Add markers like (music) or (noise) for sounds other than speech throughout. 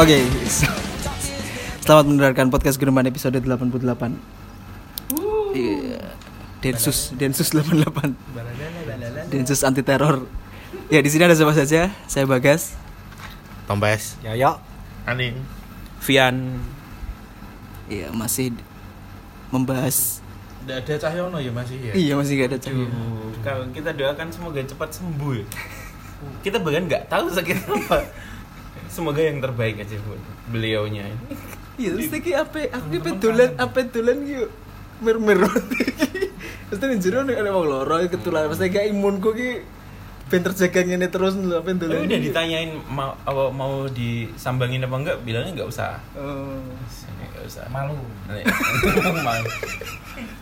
Oke. Selamat mendengarkan podcast Gereman episode 88. Iya. Densus, Densus 88. Densus anti teror. Ya, di sini ada siapa saja? Saya Bagas. Tombes. Yoyo. Aning. Vian Iya, masih membahas Udah ada Cahyono ya masih ya. Iya, masih gak ada cahaya. kalau kita doakan semoga cepat sembuh ya. kita bahkan nggak tahu sakit apa semoga yang terbaik aja buat beliaunya Iya, terus iki apa? Aku ki pedolan, apa dolan ki yo mer-mer. (laughs) Terus ning jero nek ana wong loro ketularan, pasti gak imunku ki ben terjaga ngene terus lho apa Tapi dolan. udah ditanyain mau apa, mau disambangin apa enggak bilangnya nggak usah Oh. nggak usah Malu. (laughs) Malu.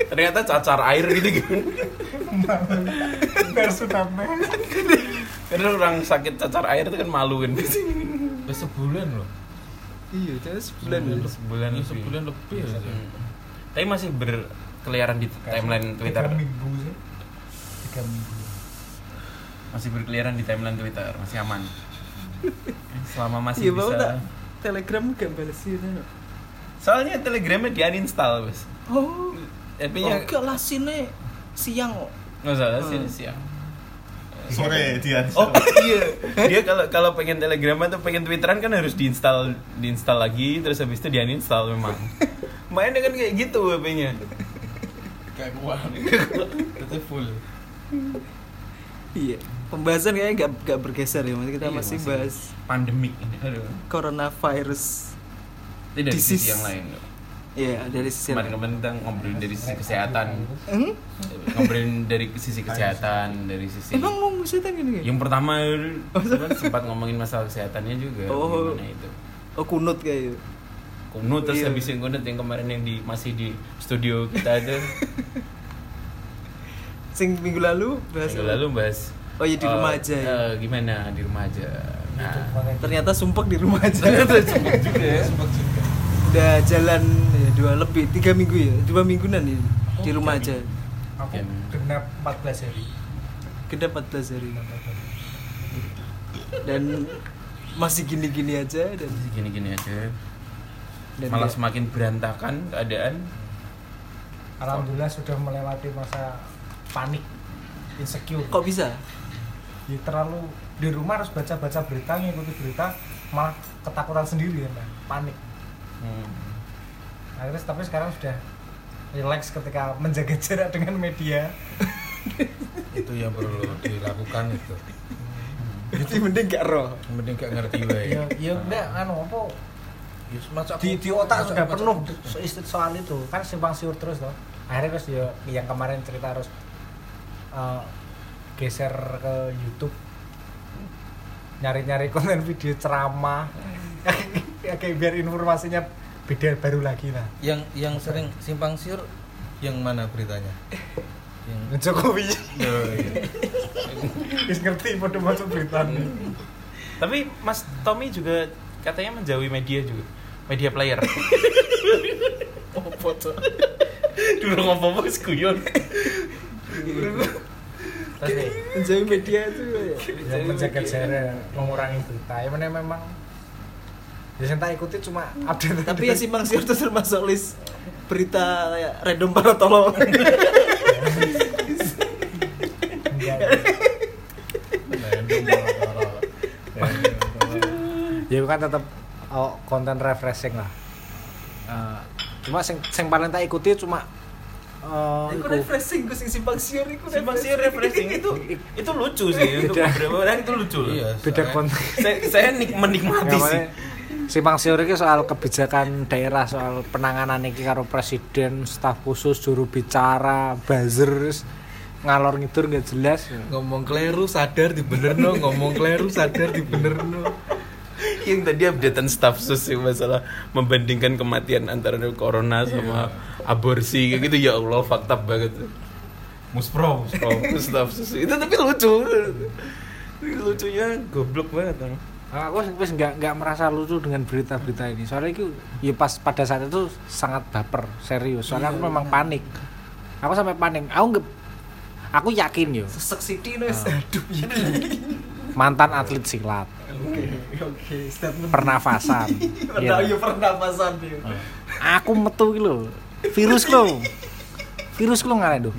ternyata cacar air gitu gitu Biar sudah karena orang sakit cacar air itu kan malu kan (laughs) Udah sebulan loh. Iya, jadi sebulan Hmm, dulu. sebulan Ini lebih. sebulan lebih ya. Hmm. tapi masih berkeliaran di timeline Twitter Tiga minggu sih. Tiga minggu. masih berkeliaran di timeline Twitter masih aman (laughs) selama masih Iya, bisa tak Telegram gak balas sih soalnya telegramnya di uninstall bos Oh. tapi-nya Oh, gak lah sini siang kok. nggak salah sih Hmm. siang Sore dia. oh iya dia kalau kalau pengen telegram atau pengen twitteran kan harus diinstal diinstal lagi terus habis itu di uninstall memang (laughs) main dengan kayak gitu HP-nya Kayak kuat. Itu full. Iya. Pembahasan kayaknya gak, gak bergeser ya, Mas. kita Iya, masih, masih. bahas pandemik ini aduh coronavirus. tidak Disease. sisi yang lain Iya, dari sisi kemarin-kemarin kita ngobrolin dari sisi kesehatan Hmm? ngobrolin dari sisi kesehatan dari sisi Emang mau kesehatan gini kan? yang pertama kan sempat ngomongin masalah kesehatannya juga Oh. gimana itu Oh, kunut kayak gitu. kunut terus Iya. habis yang kunut yang kemarin yang di masih di studio kita ada (laughs) Sing minggu lalu bahas minggu lalu bahas Oh iya di eh, rumah aja ya. eh, gimana di rumah aja nah Ternyata sumpah di rumah aja. ternyata cepet juga ya Udah jalan ya, dua lebih tiga minggu ya, dua mingguan ini di rumah aja. Aku Oke. genap 14 hari. Gede 14 hari. Dan masih gini-gini aja dan, gini-gini aja dan malah ya- semakin berantakan keadaan Alhamdulillah sudah melewati masa panik, insecure. kok bisa? Ya, terlalu di rumah harus baca-baca berita, ngikuti berita, malah ketakutan sendiri ya, panik. hmm, Akhirnya tapi sekarang sudah relax ketika menjaga jarak dengan media. Itu yang perlu dilakukan itu. (laughs) Jadi mending gak roh. Penting gak ngerti wae. Ya, ya enggak anu apa Ya semacam di, di otak sudah penuh so- soal itu kan simpang siur terus loh akhirnya terus ya yang kemarin cerita harus eh, geser ke YouTube nyari-nyari konten video ceramah (laughs) ya kayak biar informasinya beda baru lagi nah Yang yang sering simpang siur yang mana beritanya? Yang Jokowi. Oh, iya. (laughs) wis ngerti pada masuk berita nih. Tapi Mas Tommy juga katanya menjauhi media juga. Media player. Oh, foto. dulu ngomong apa guyon. Tapi Menjauhi media itu ya. yang menjaga jarak mengurangi berita. Ya memang ya yang tak ikuti cuma update Tapi ya simpang siur itu termasuk list berita kayak random para tolong. Ya kan tetap oh, konten refreshing lah. Eh, cuma sing sing paling tak ikuti cuma eh, Iku iku. refreshing gue sing simpang siur iku simpang siur refreshing. (laughs) itu itu lucu sih untuk Beda. beberapa orang itu lucu loh Iya. beda konten. saya saya nik menikmati sih simpang siur iki soal kebijakan daerah soal penanganan iki karo presiden staf khusus juru bicara buzzer ngalor ngidur nggak jelas. Ngomong keliru sadar dibenerno, ngomong keliru sadar dibenerno. yang tadi updatean staff sus sih masalah membandingkan kematian antara corona sama aborsi kayak gitu. Ya Allah fakta banget. Muspro muspro. Staff sus itu tapi lucu. Lucunya goblok banget Bang. Aku wis nggak nggak merasa lucu dengan berita-berita ini. Soalnya itu ya pas pada saat itu sangat baper serius. Soalnya aku memang panik. Aku sampai panik. Aku nggak aku yakin yo. Sesek Siti aduh iya. mantan atlet silat. Oke, oke, statement. pernafasan. (laughs) Iya. yo pernapasan yo. aku metu lho. Virus lo virus lo nggak itu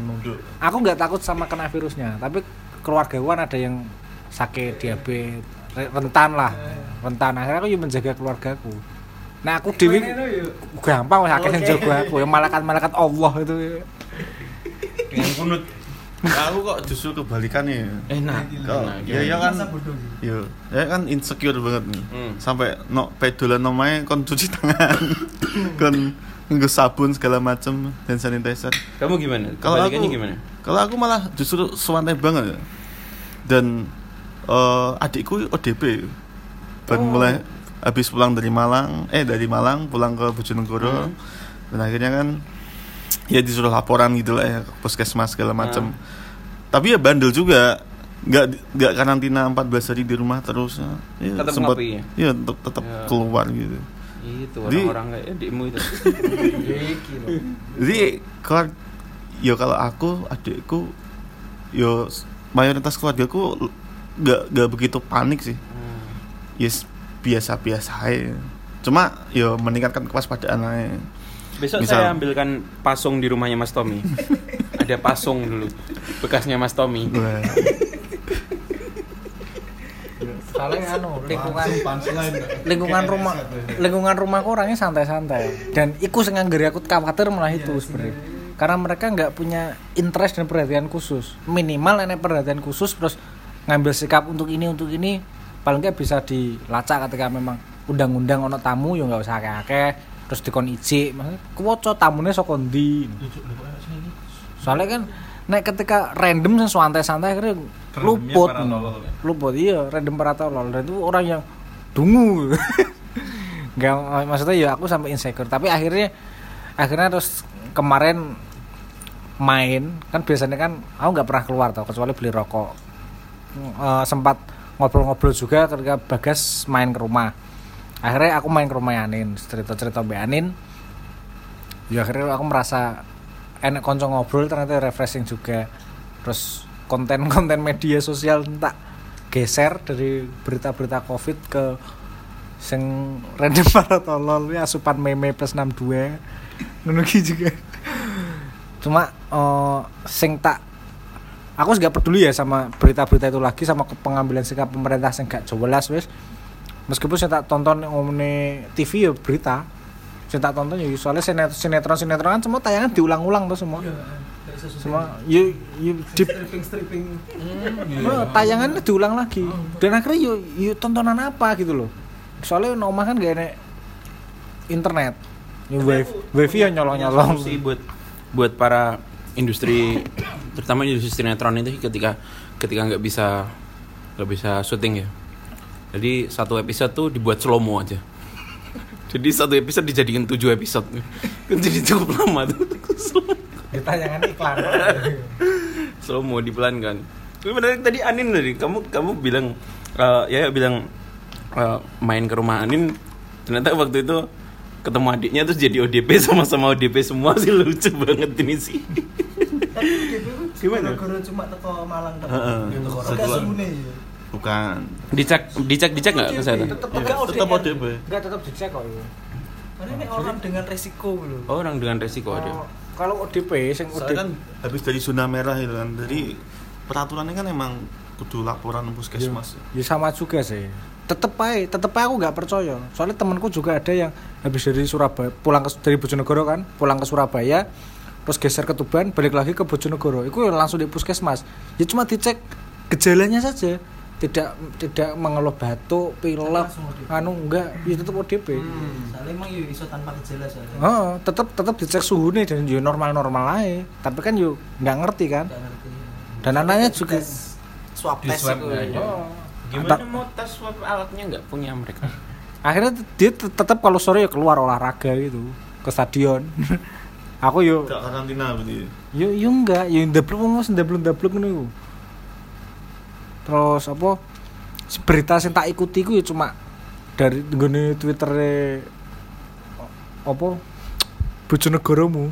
aku nggak takut sama kena virusnya tapi keluarga kan ada yang sakit diabetes rentan lah rentan akhirnya aku juga menjaga keluargaku nah aku dewi yo? gampang yang Oke. jaga aku yang malaikat malaikat Allah itu Yang kunut. aku kok justru kebalikannya Enak. Kok, Enak, ya ya kan gitu. Yo, ya kan insecure banget nih. Hmm. Sampai no pedolan namanya kon cuci tangan. (laughs) kon nggo sabun segala macem dan sanitizer. Kamu gimana? Kalau aku Kebalikannya gimana? Kalau aku malah justru sewantai banget. Dan eh, adikku ODP. Baru Oh. mulai habis pulang dari Malang, eh dari Malang pulang ke Bojonegoro. Hmm. Dan akhirnya kan ya disuruh laporan gitu lah ya ke puskesmas segala macam. Tapi ya bandel juga. Nggak nggak karantina 14 hari di rumah terus. Ya, Tetap sempat- ngopi ya? Iya, tetap tetap Ya. keluar gitu. Itu orang-orang kayak adikmu itu. Iki (laughs) lho. Jadi kalau ya kalau aku adikku yo mayoritas keluargaku nggak nggak begitu panik sih. Hmm. Yes biasa-biasa aja. Cuma yo meningkatkan kewaspadaan aja. Besok Misal- saya ambilkan pasung di rumahnya Mas Tommy. (laughs) Ada pasung dulu bekasnya Mas Tommy. Soalnya (laughs) anu lingkungan lingkungan rumah lingkungan rumahku orangnya santai-santai dan iku sing nganggeri aku khawatir malah itu sebenarnya karena mereka nggak punya interest dan perhatian khusus minimal enek perhatian khusus terus ngambil sikap untuk ini untuk ini paling nggak bisa dilacak ketika memang undang-undang ono tamu ya nggak usah akeh-akeh terus dikon iji maksudnya kuwoco tamunya sok ndi? Soalnya kan nek ketika random sing santai-santai akhirnya luput. tolol. luput iya random tolol. Dan itu orang yang dungu. (laughs) Nggak maksudnya ya aku sampai insecure. Tapi akhirnya akhirnya terus kemarin main. Kan biasanya kan aku nggak pernah keluar tau kecuali beli rokok Eh, sempat ngobrol-ngobrol juga ketika bagas main ke rumah. Akhirnya aku main ke rumah Anin cerita-cerita Mbak Anin ya akhirnya aku merasa enak konco ngobrol ternyata refreshing juga. Terus konten-konten media sosial tak geser dari berita-berita covid ke sing random (laughs) para tolol ya asupan meme plus 62 ngono juga. Cuma eh, sing tak aku nggak peduli ya sama berita-berita itu lagi sama pengambilan sikap pemerintah sing gak jelas wis. Meskipun saya tak tonton ngomongin TV ya berita. Saya tak tonton ya soalnya sinet- sinetron sinetron kan semua tayangan diulang-ulang tuh semua. Semua you, you di, stripping stripping. Oh, tayangannya diulang lagi. Dan akhirnya yuk, yuk tontonan apa gitu loh. Soalnya nomah kan gak enek internet. Wifi, wifi ya nyolong nyolong Solusi buat buat para industri terutama industri sinetron itu ketika ketika nggak bisa nggak bisa syuting ya. Jadi satu episode tuh dibuat slow mo aja. Jadi satu episode dijadikan tujuh episode. Kan jadi cukup lama tuh. Di tayangan iklan. Slow mo dipelankan tapi menarik tadi Anin tadi kamu kamu bilang eh, ya bilang eh, main ke rumah Anin. Ternyata waktu itu ketemu adiknya terus jadi ODP (laughs) sama-sama ODP semua sih lucu banget ini sih (laughs) Gimana? Guru cuma teko Malang teko. Heeh. Teko Setelah- Roga Sumune ya. bukan. dicek dicek dicek nggak kesehatan Tetep Ya, enggak tetap ODP. ODP. Enggak tetap dicek kok itu. Karena ini orang dengan resiko lho. oh, orang dengan resiko ada Oh, kalau ODP sing ODP Soalnya kan habis dari zona merah itu kan. Jadi peraturannya kan emang kudu laporan puskesmas. ya sama juga sih. Tetep aja tetep aja aku nggak percaya. Soalnya temanku juga ada yang habis dari Surabaya pulang ke dari Bojonegoro kan pulang ke Surabaya terus geser ke Tuban balik lagi ke Bojonegoro. Itu langsung di puskesmas ya cuma dicek gejalanya saja. Tidak tidak mengeluh batuk pilek anu enggak. Ya tetep ODP Soalnya emang yo iso tanpa gejala soalnya. Oh, tetep tetep dicek suhu nih dan yo normal normal aja tapi kan yo nggak ngerti kan. Nggak ngerti. dan anaknya juga Tes. Swab test swab itu. aja. Oh. gimana mau tes swab alatnya nggak punya mereka (laughs) akhirnya dia tet- tetap kalau sore ya keluar olahraga gitu ke stadion (laughs) aku yo Gak karantina berarti. yo yo enggak yo ndablek wong wis ndablek ndablek ngono iku terus apa si berita sing tak ikuti ku ya cuma dari nggone Twitter apa Bojonegoromu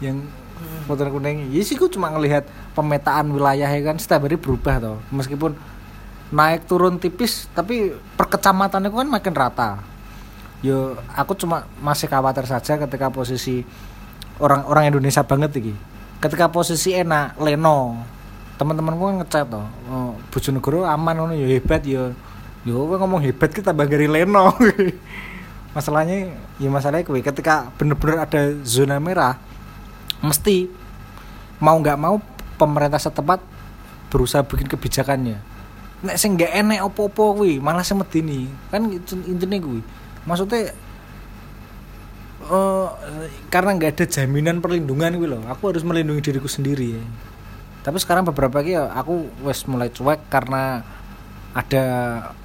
yang foto kuning ya sih ku cuma ngelihat pemetaan wilayah ya kan setiap hari berubah toh. Meskipun naik turun tipis tapi per kecamatan itu kan makin rata. Yo aku cuma masih khawatir saja ketika posisi orang-orang Indonesia banget iki. Ketika posisi enak Leno teman-temanku kan ngechat toh oh, Bojonegoro aman ngono yo hebat yo. Yo ngomong hebat kita tambah dari Leno. (laughs) Masalahnya ya masalahnya kue ketika bener-bener ada zona merah mesti mau nggak mau pemerintah setempat berusaha bikin kebijakannya. Nek sing nggak enek opo-opo kuwi malah semedini kan itu intinya kuwi. Maksudnya eh karena nggak ada jaminan perlindungan kuwi loh aku harus melindungi diriku sendiri. Ya. tapi sekarang beberapa kali ya aku wes mulai cuek karena ada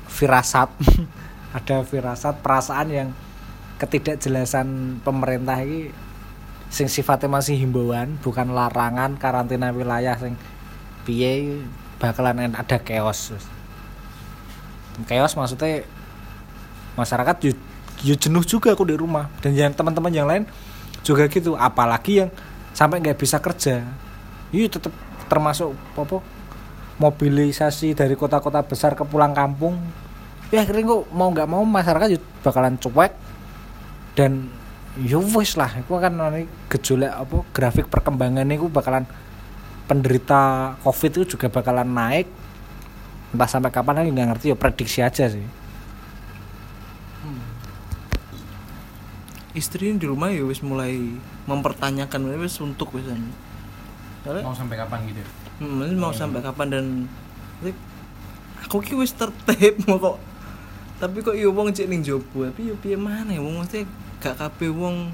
firasat. (laughs) Ada firasat perasaan yang ketidakjelasan pemerintah ini sing sifatnya masih himbauan bukan larangan karantina wilayah sing piye bakalan ada chaos chaos maksudnya masyarakat yo, jenuh juga aku di rumah. Dan yang teman-teman yang lain juga gitu apalagi yang sampai nggak bisa kerja. Iya tetap termasuk apa mobilisasi dari kota-kota besar ke pulang kampung. Ya akhirnya kok mau nggak mau masyarakat bakalan cuek. Dan yo wis lah itu kan nanti gejolak apa grafik perkembangan itu bakalan penderita covid itu juga bakalan naik. Entah sampai kapan lagi nggak ngerti ya prediksi aja sih. Istri di rumah ya wis mulai mempertanyakan wis untuk wis. Soalnya mau sampai kapan gitu Hmm, ini mau sampai kapan dan aku ki wis tertib mau (laughs) kok. Tapi kok yo wong cek ning jobo tapi yo piye mana ya wong mesti gak kabeh wong.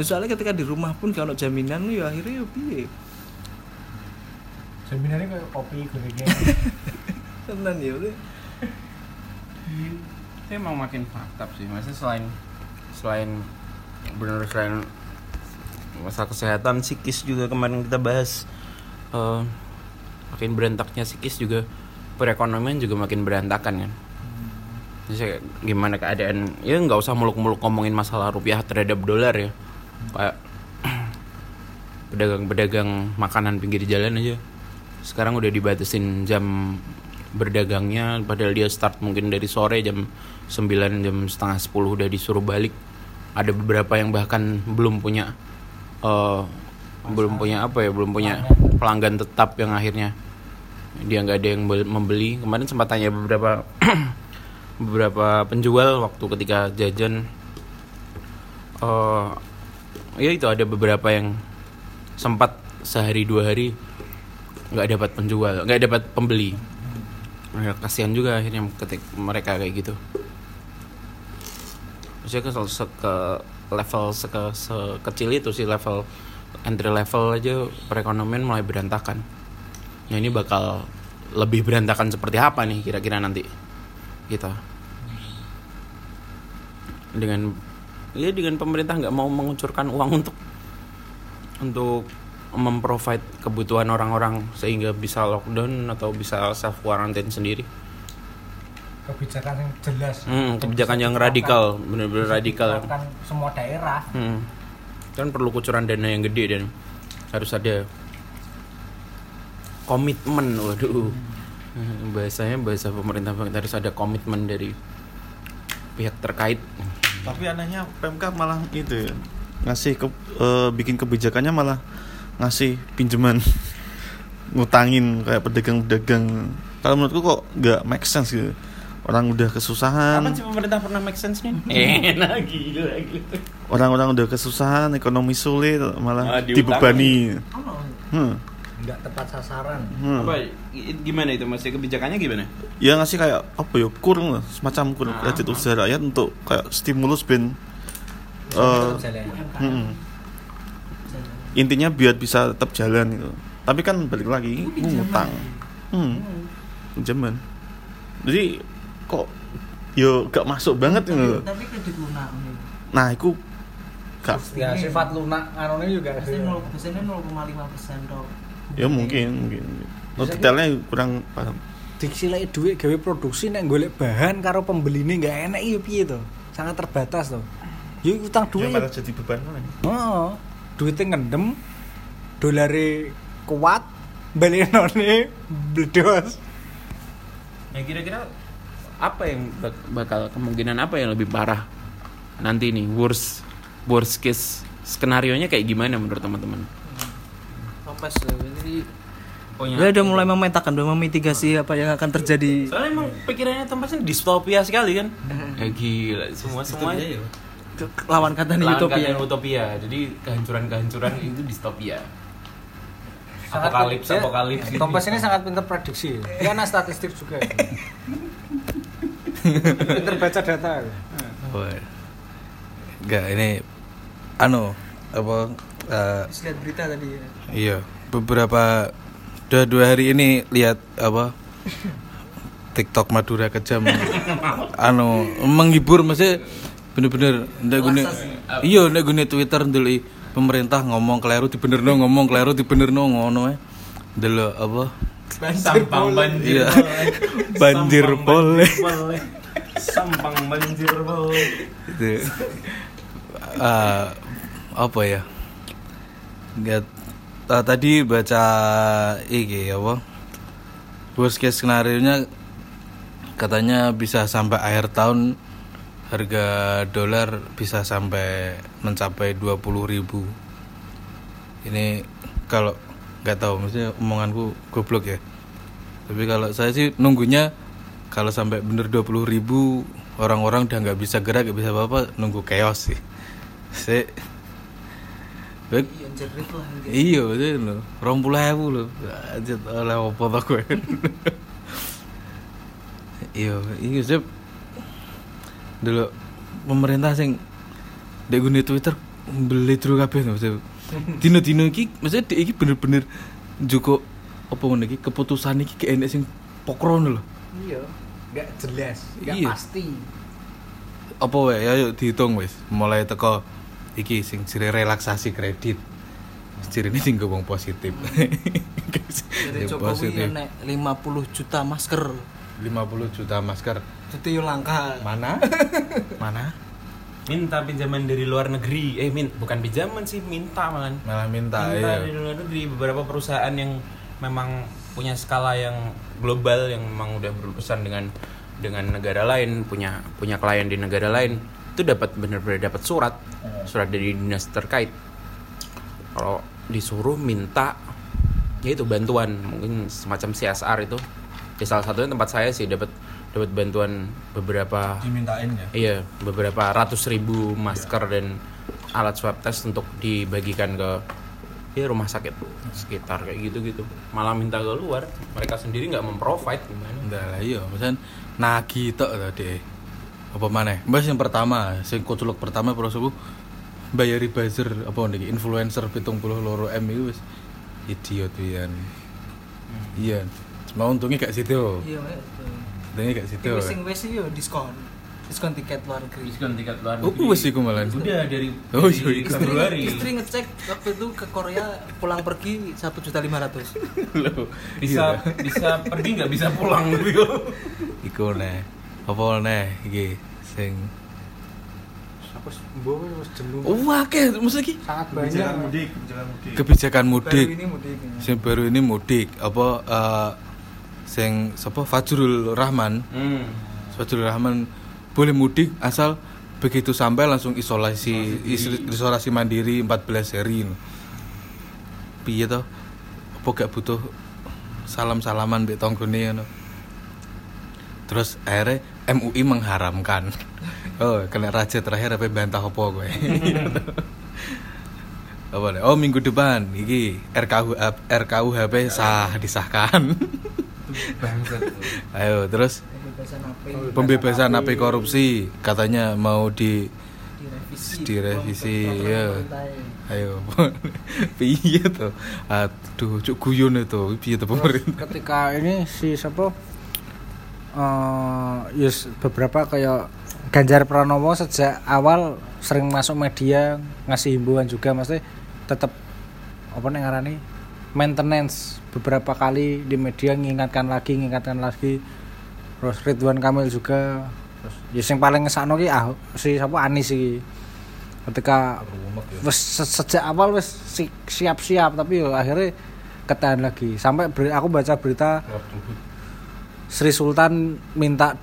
Soalnya ketika di rumah pun kalau jaminan yo akhirnya yo piye? Sebenarnya kayak kopi gorengnya. (laughs) Tenan ya udah itu emang makin fakta sih. Maksudnya selain selain benar selain masalah kesehatan psikis juga kemarin kita bahas eh, makin berantaknya psikis juga perekonomian juga makin berantakan kan. Jadi kayak gimana keadaan ya nggak usah muluk-muluk ngomongin masalah rupiah terhadap dolar ya. Kayak (clears throat) pedagang-pedagang makanan pinggir jalan aja. Sekarang udah dibatasin jam berdagangnya padahal dia start mungkin dari sore jam 9 jam setengah 10 udah disuruh balik. Ada beberapa yang bahkan belum punya eh, belum punya apa ya belum punya pelanggan tetap yang akhirnya dia nggak ada yang bel- membeli. Kemarin sempat tanya beberapa (clears throat) beberapa penjual waktu ketika jajan. Eh ya itu ada beberapa yang sempat sehari dua hari nggak dapat penjual nggak dapat pembeli. Ya, kasihan juga akhirnya ketik mereka kayak gitu. Maksudnya ke, ke level seke, sekecil itu sih level entry level aja perekonomian mulai berantakan. Nah ini bakal lebih berantakan seperti apa nih kira-kira nanti gitu. Dengan ya dengan pemerintah nggak mau mengucurkan uang untuk untuk memprovide kebutuhan orang-orang sehingga bisa lockdown atau bisa self quarantine sendiri. Kebijakan yang jelas. Hmm, kebijakan yang radikal bener-bener radikal. semua daerah. Hmm. kan perlu kucuran dana yang gede dan harus ada komitmen waduh. Hmm, bahasanya bahasa pemerintah banget harus ada komitmen dari pihak terkait Tapi anehnya PMK malah itu ya, ngasih ke, eh, bikin kebijakannya malah ngasih pinjaman (laughs) ngutangin kayak pedagang-pedagang. Kalau menurutku kok nggak make sense gitu. Orang udah kesusahan, Kapan sih pemerintah pernah make sense nih? (laughs) Enak gila gila. orang-orang udah kesusahan, ekonomi sulit Ah, malah diutangin. dibebani. Hmm. Nggak tepat sasaran hmm. Apa gimana itu Mas? Kebijakannya gimana? Ya ngasih kayak apa ya kurang lah, semacam kurang Ah. kredit usaha rakyat untuk kayak stimulus ben eh, hmm. intinya biar bisa tetap jalan gitu. Tapi kan balik lagi ngutang. Hmm. Pinjaman. Jadi kok yo gak masuk banget gitu. tapi kredit lunak Nah, itu gak ya sifat lunak anunya juga pasti 0 persennya 0,5 persen dong ya mungkin mungkin. No, detailnya kurang paham. disilai duit gawe produksi nek golek bahan karo pembeli ini nggak enak iya piye to sangat terbatas to yuk utang Ya, duit malah jadi beban malah. oh duitnya ngendem dolare kuat baliknone bledos Nah kira-kira apa yang bak- bakal kemungkinan apa yang lebih parah nanti nih worst worst case skenario nya kayak gimana menurut teman-teman? Topes ini Pokoknya dia udah mulai memetakan, udah memitigasi apa yang akan terjadi. Soalnya emang pikirannya tempatnya distopia sekali kan. ya gila, semua semua ya. Lawan kata nih Lawan utopia. kata utopia. Jadi kehancuran-kehancuran (laughs) itu distopia. Sangat- Apokalips, dia- apokalips. gitu. Tompas ini sangat pintar prediksi. Dia anak statistik juga. (laughs) pintar baca data. Wah. Enggak, ini anu apa eh, Habis lihat berita tadi ya. iya, beberapa udah dua hari ini lihat apa (laughs) TikTok Madura kejam anu menghibur maksudnya bener-bener ndak gune iya ndak gune Twitter ndeli pemerintah ngomong keliru dibenerno ngomong keliru dibenerno ngono ae delok apa Sampang banjir. Iya. (laughs) Banjir boleh. Sampang banjir boleh. itu eh, apa ya Nggak, eh, tadi baca iki apa? Worst case skenario nya katanya bisa sampai akhir tahun harga dolar bisa sampai mencapai 20.000 ribu. Ini kalau nggak tahu maksudnya omonganku goblok ya. Tapi kalau saya sih nunggunya kalau sampai bener 20.000 ribu orang-orang udah nggak bisa gerak nggak bisa apa-apa nunggu chaos sih. (laughs) Sih Baik, Iya rong puluh ribu lo aja oleh apa tak gue iya iya sih dulu pemerintah sing dek gune twitter beli terus kabeh maksudnya dino dino iki maksudnya dek iki bener-bener joko apa ngono iki keputusan iki kayak enek sing pokron lho. Iya, nggak jelas, nggak Iya. pasti. apa wae? Ayo dihitung wis. Mulai teko iki sing ciri relaksasi kredit ciri ini tinggal wong positif Ya, Jokowi ya nek 50 juta masker. 50 juta masker Itu yo langka. mana mana Minta pinjaman dari luar negeri. Eh, min, bukan pinjaman sih, minta malah. malah minta, minta iya. dari luar negeri beberapa perusahaan yang memang punya skala yang global yang memang udah berurusan dengan dengan negara lain punya punya klien di negara lain itu dapat benar-benar dapat surat surat dari dinas terkait. Kalau disuruh minta ya itu bantuan mungkin semacam CSR itu. Ya salah satunya tempat saya sih dapat dapat bantuan beberapa Dimintain ya. Iya, beberapa ratus ribu masker dan alat swab test untuk dibagikan ke ya rumah sakit sekitar kayak gitu-gitu. Malah minta keluar, mereka sendiri nggak memprovide gimana? Nggak lah iya. Misalnya nagi tok tadi apa mana mbak yang pertama sing kuculuk pertama prosoku bayari buzzer apa nih influencer pitung puluh loro m itu wis idiot wian iya cuma untungnya gak situ Iya, untungnya gak situ sing wis yo diskon. Diskon tiket luar negeri. Diskon tiket luar oh wis iku malah Udah dari, Oh, iya. Februari. Istri ngecek waktu itu ke Korea pulang pergi satu juta lima ratus. Loh, Bisa iya. bisa pergi nggak bisa pulang gitu. iku neh apa neh iki sing Aku mbok wis jenuh. wah ke maksudnya iki Sangat Kebijakan banyak. mudik, kebijakan mudik. kebijakan mudik. Baru ini mudik. sing baru ini mudik. Apa eh, sing sapa? Fajrul Rahman. Hmm. Fajrul Rahman boleh mudik asal begitu sampai langsung isolasi is- isolasi mandiri 14 hari. Piye toh apa gak butuh salam-salaman mbek tanggone ngono terus akhirnya MUI mengharamkan. (laughs) Oh kena raja terakhir apa bantah apa gue (laughs) apa nih? oh minggu depan. Iki RKU RKUHP sah disahkan. (laughs) Bangsat. ayo terus? Pembebasan apa? pembebasan napi korupsi. Katanya mau di Direvisi. direvisi ya ayo. Piye tuh aduh cuk guyon itu. Piye tuh pemerintah? Ketika ini si siapa eh yes, beberapa kayak Ganjar Pranowo sejak awal sering masuk media ngasih himbauan juga maksudnya tetap apa nih ngarani maintenance. Beberapa kali di media ngingatkan lagi ngingatkan lagi. Terus Ridwan Kamil juga. Terus ya yang paling ngesakno ki ah si siapa? Anis iki. Ketika wes se- sejak awal wes si- siap-siap tapi yo akhirnya ketahan lagi. Sampai aku baca berita Sri Sultan minta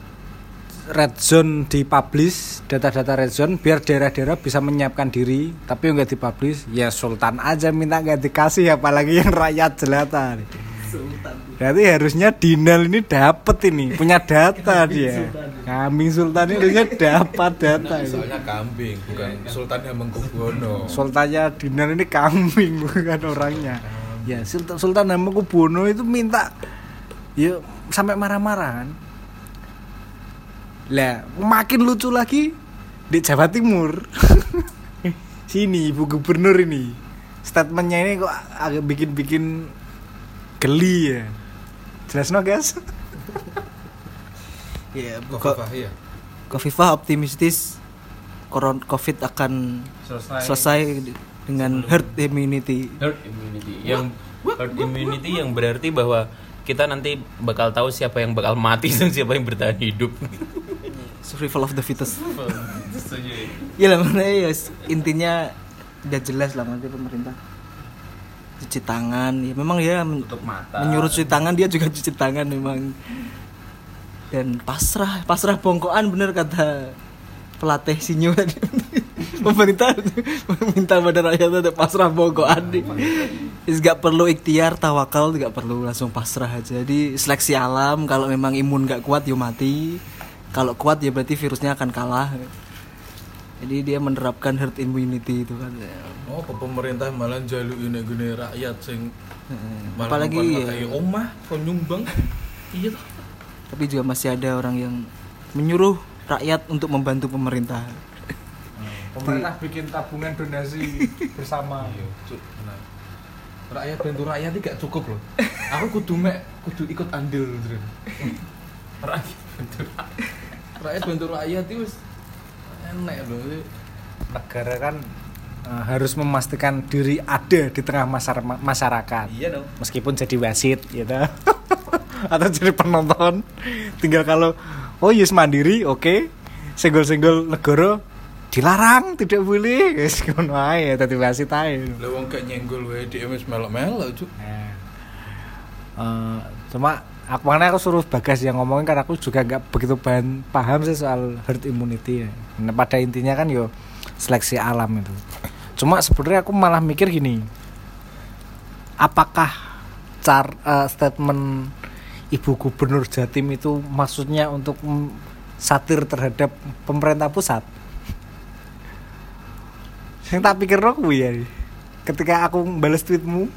red zone dipublish data-data red zone biar daerah-daerah bisa menyiapkan diri tapi nggak dipublish ya Sultan aja minta nggak dikasih apalagi yang rakyat jelata Berarti harusnya Dinal ini dapat ini punya data dia. Kambing Sultan ini harusnya dapat data ini. Soalnya kambing, bukan Sultan Hamengkubuwono. Sultannya Dinar ini kambing (laughs) bukan orangnya. Ya Sultan Sultan Hamengkubuwono itu minta ya sampai marah-marah kan. Lah makin lucu lagi di Jawa Timur. (laughs) Sini ibu gubernur ini statementnya ini kok agak bikin-bikin geli ya. Jelas no guys? ya (laughs) Fafah, iya. Kofifa optimistis koron covid akan selesai dengan herd immunity herd immunity yang herd immunity yang berarti bahwa kita nanti bakal tahu siapa yang bakal mati (laughs) dan siapa yang bertahan hidup. Survival of the fittest. Itu saja. ya lah makanya ya intinya udah jelas lah nanti pemerintah. Cuci tangan ya memang ya men- tutup mata. menyuruh cuci tangan dia juga (laughs) cuci tangan memang. Dan pasrah pasrah bongkoan bener kata pelatih sinyo. tadi (laughs) (laughs) pemerintah minta pada rakyat untuk pasrah bongkoan nih Is gak perlu ikhtiar tawakal gak perlu langsung pasrah aja. Jadi seleksi alam kalau memang imun gak kuat ya mati. Kalau kuat ya berarti virusnya akan kalah. Jadi dia menerapkan herd immunity itu kan. Oh, ke pemerintah malah jaluk ini gini rakyat sing malah apalagi ya, kayak omah kon nyumbang. Iya tapi juga masih ada orang yang menyuruh rakyat untuk membantu pemerintah Pemerintah bikin tabungan donasi bersama. (laughs) Iya, cuk. Nah. Rakyat bantu rakyat ini gak cukup loh. Aku kudu mek kudu ikut andil gitu. (laughs) Rakyat bantu rakyat. Rakyat bantu rakyat itu enak loh. Negara kan eh, harus memastikan diri ada di tengah masyar- masyarakat. iya dong Meskipun jadi wasit gitu. (laughs) Atau jadi penonton. Tinggal kalau oh yes mandiri, oke. Senggol-senggol negara dilarang, tidak boleh. (laughs) Wis ngono ae dadi wasit ae. Lah wong gak nyenggol wae DM wis melok-melok cuk. Eh, cuma aku mana aku suruh bagas yang ngomongin kan aku juga nggak begitu bahan, paham sih soal herd immunity ya. Nah, pada intinya kan yo seleksi alam itu. Cuma sebenarnya aku malah mikir gini, apakah car eh, statement ibu gubernur Jatim itu maksudnya untuk satir terhadap pemerintah pusat? Yang tak pikir ya. Ketika aku balas tweetmu,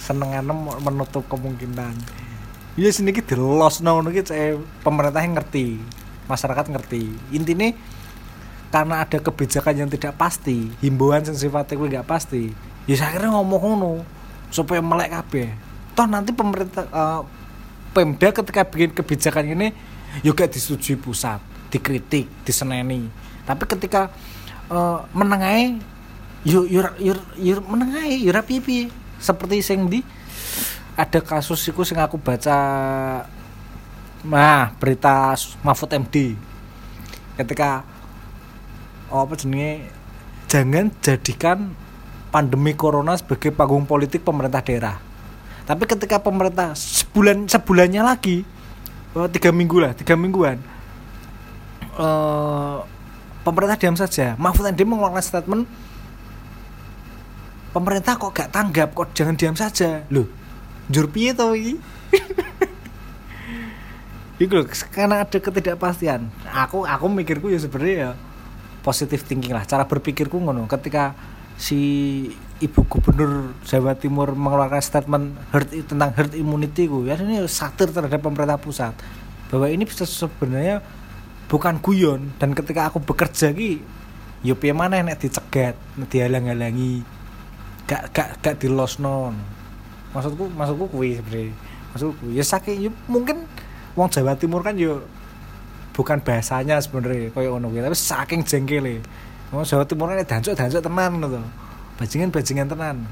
senengannya mau menutup kemungkinan. Iya sini kita los no kita pemerintah yang ngerti masyarakat ngerti. Intinya karena ada kebijakan yang tidak pasti himbauan yang sifatnya gue nggak pasti ya akhirnya ngomong ngono supaya melek kabeh. Toh nanti pemerintah eh, pemda ketika bikin kebijakan ini juga disetujui pusat dikritik diseneni. Tapi ketika eh, menengahi yo yo yo yo menengahi yo rapi piye seperti sing di ada kasus iku sing aku baca nah berita Mahfud MD ketika oh, apa jenenge? Jangan jadikan pandemi corona sebagai panggung politik pemerintah daerah. Tapi ketika pemerintah sebulan sebulannya lagi eh, tiga minggu lah tiga mingguan eh pemerintah diam saja Mahfud MD mengeluarkan statement pemerintah kok gak tanggap kok jangan diam saja loh jur piye to iki (laughs) Iku lho, karena ada ketidakpastian. Aku aku mikirku ya sebenarnya ya positif thinking lah. Cara berpikirku ngono. Ketika si ibu gubernur Jawa Timur mengeluarkan statement herd tentang herd immunity ku ya ini satir terhadap pemerintah pusat bahwa ini bisa sebenarnya bukan guyon. Dan ketika aku bekerja ki ya piye maneh nek dicegat nek dihalang-halangi. Gak gak gak dilosno. Maksudku maksudku kuwi sebenarnya. Maksudku ya saking ya mungkin wong Jawa Timur kan yo bukan bahasanya sebenarnya koyo kuwi. Tapi saking jengkele. Wong Jawa Timur kan dancuk-dancuk tenan ngono to. Bajingan-bajingan tenan.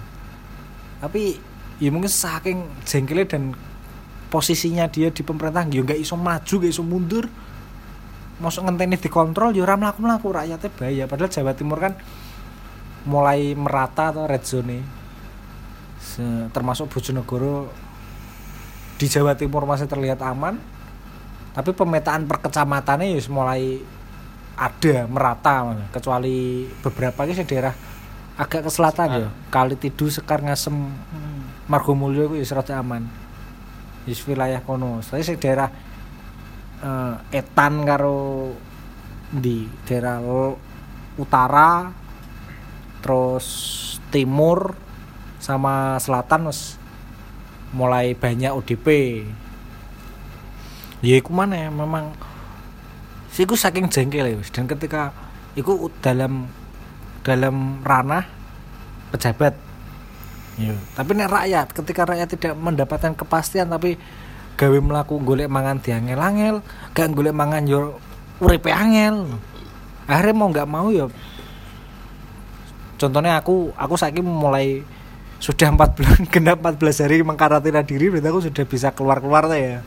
Tapi ya mungkin saking jengkele dan posisinya dia di pemerintah yo nggak iso maju gak iso mundur masuk ngenteni dikontrol yo ora mlaku-mlaku rakyatnya bahaya. Padahal Jawa Timur kan mulai merata atau red zone Se- termasuk Bojonegoro di Jawa Timur masih terlihat aman. Tapi pemetaan per kecamatannya ya mulai ada merata. Kecuali beberapa ini daerah agak ke selatan ya. Kali tidu sekar ngasem Margomulyo itu ya aman. Di wilayah kono. Saya daerah eh, etan karo di daerah utara terus timur sama selatan wis mulai banyak ODP ya iku mana ya memang sih iku saking jengkel ya dan ketika iku dalam dalam ranah pejabat. Ya tapi nek rakyat ketika rakyat tidak mendapatkan kepastian tapi gawe melaku golek mangan diangel-angel gak golek mangan yo uripe angel. Akhirnya mau nggak mau ya contohnya aku aku saiki mulai sudah 4 bulan (laughs) genap 14 hari mengkarantina diri berarti aku sudah bisa keluar-keluar ya.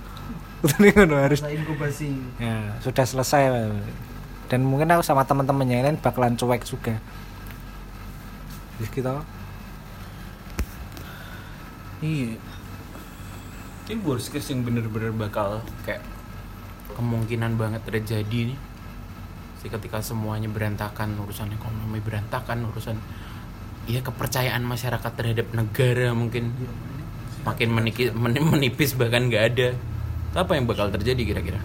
(laughs) Ngono, harus inkubasi. Ya sudah selesai. Dan mungkin aku sama teman-temannya lain bakalan cuek juga. Terus kita iya Ini worst case yang bener-bener bakal kayak kemungkinan banget terjadi nih. Ketika semuanya berantakan, urusan ekonomi berantakan, urusan ya kepercayaan masyarakat terhadap negara mungkin makin meniki- men- menipis bahkan nggak ada. Apa yang bakal terjadi kira-kira?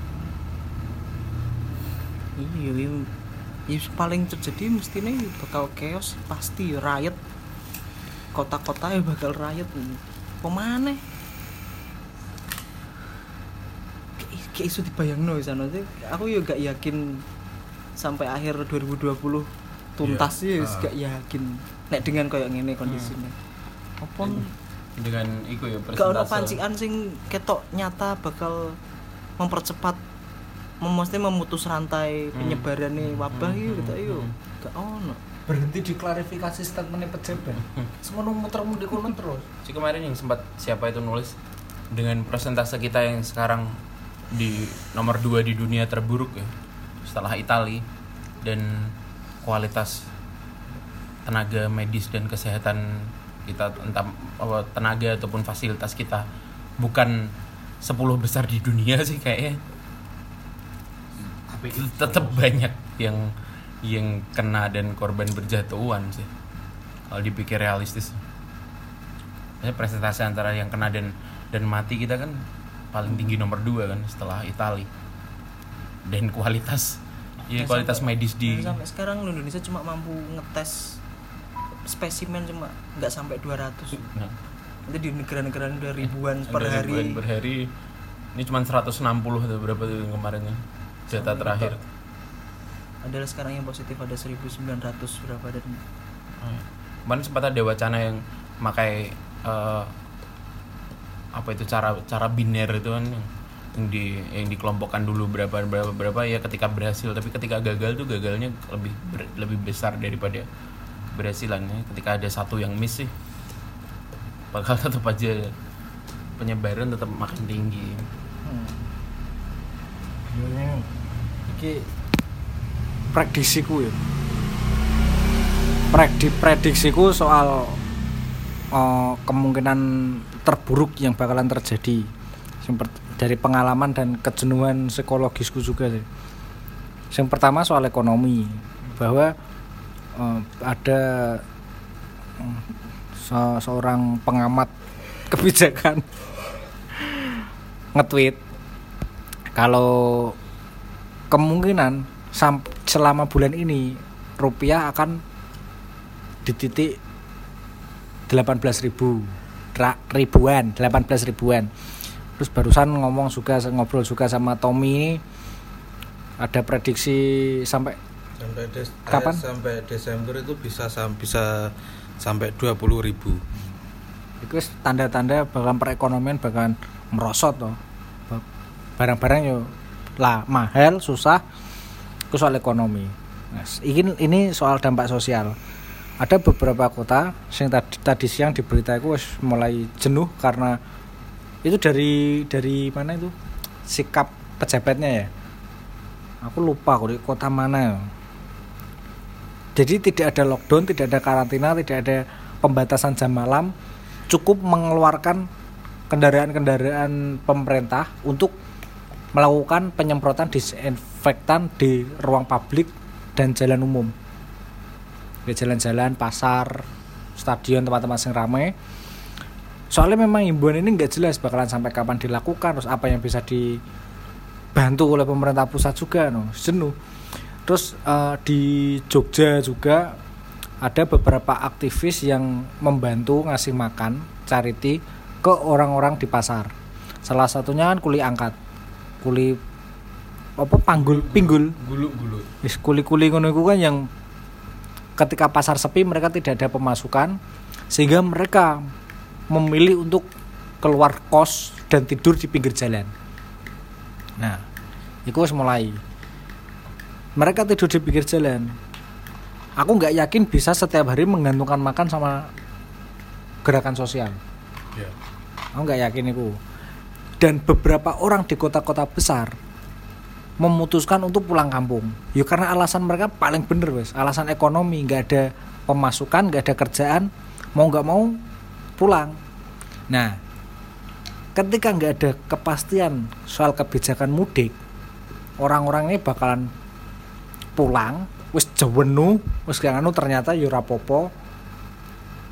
iya iya ya paling terjadi mestinya ya bakal chaos pasti riot kota-kota ya bakal riot pemana kayak kayak isu dibayang no sana sih aku ya gak yakin sampai akhir 2020 tuntas Iya. ya gak yakin. Nek dengan kayak gini kondisinya apa? Dengan iku ya gak ono persentase. pancian sing ketok nyata bakal mempercepat mesti memutus rantai Hmm. penyebaran wabah Hmm, gitu hmm, kita yuk hmm. gak ono. Berhenti di klarifikasi statementnya pejabat. (laughs) Semua muter-muter kono terus. Si kemarin yang sempat siapa itu nulis dengan persentase kita yang sekarang di nomor 2 di dunia terburuk ya setelah Itali dan kualitas tenaga medis dan kesehatan kita entah apa, tenaga ataupun fasilitas kita bukan 10 besar di dunia (laughs) sih kayaknya. Tapi tetap banyak yang yang kena dan korban berjatuhan sih kalau dipikir realistis. Presentasi antara yang kena dan dan mati kita kan paling tinggi nomor dua kan setelah Itali. Dan kualitas ya kualitas sampai- medis di sampai sekarang Indonesia cuma mampu ngetes spesimen cuma nggak sampai 200 nah, nanti di negara-negara udah ribuan per ada hari. ribuan per hari. Ini cuma 160 atau berapa tuh yang kemarin ya? Data Sampai terakhir. adalah sekarang yang positif ada 1900 berapa dan Oh, iya. kemarin sempat ada wacana yang pakai eh, apa itu cara cara biner itu kan yang, di yang dikelompokkan dulu berapa berapa berapa ya ketika berhasil. Tapi ketika gagal tuh gagalnya lebih ber- lebih besar daripada berhasilannya ketika ada satu yang miss sih bakal (laughs) tetap aja penyebaran tetap makin tinggi. Hmm. iki prediksiku ya. Predi prediksiku soal eh, kemungkinan terburuk yang bakalan terjadi dari pengalaman dan kejenuhan psikologisku juga sih. Yang pertama soal ekonomi bahwa eh, ada eh, se- seorang pengamat (laughs) kebijakan nge-tweet kalau kemungkinan selama bulan ini rupiah akan di titik 18.000 ra- ribuan 18 ribuan. Terus barusan ngomong juga ngobrol juga sama Tommy ini. Ada prediksi sampai sampai des- Kapan? eh, sampai Desember itu bisa sam- bisa sampai 20.000 ribu. Itu tanda-tanda bahkan perekonomian bahkan merosot toh. Ba- barang-barang yo lah mahal susah itu soal ekonomi. Nah, ini ini soal dampak sosial ada beberapa kota yang tadi, tadi siang di berita itu wis mulai jenuh karena itu dari dari mana itu? Sikap pejabatnya ya? Aku lupa kok di kota mana. Ya jadi tidak ada lockdown tidak ada karantina tidak ada pembatasan jam malam cukup mengeluarkan kendaraan-kendaraan pemerintah untuk melakukan penyemprotan disinfektan di ruang publik dan jalan umum jalan-jalan pasar stadion tempat-tempat yang ramai soalnya memang himbauan ini nggak jelas bakalan sampai kapan dilakukan terus apa yang bisa dibantu oleh pemerintah pusat juga no jenuh. Terus eh, di Jogja juga ada beberapa aktivis yang membantu ngasih makan charity ke orang-orang di pasar. Salah satunya kan kuli angkat kuli apa panggul pinggul. Gulu gulu. Wis kuli-kuli ngono kan yang ketika pasar sepi mereka tidak ada pemasukan sehingga mereka memilih untuk keluar kos dan tidur di pinggir jalan. Nah, itu wis mulai. Mereka tidur di pinggir jalan. Aku nggak yakin bisa setiap hari menggantungkan makan sama gerakan sosial. Ya. Aku nggak yakin itu. Dan beberapa orang di kota-kota besar memutuskan untuk pulang kampung. Ya karena alasan mereka paling bener wes, alasan ekonomi, nggak ada pemasukan, nggak ada kerjaan, mau nggak mau pulang. Nah, ketika nggak ada kepastian soal kebijakan mudik, orang-orang ini bakalan pulang, wis jewenu, wis gak anu ternyata ya ora apa-apa.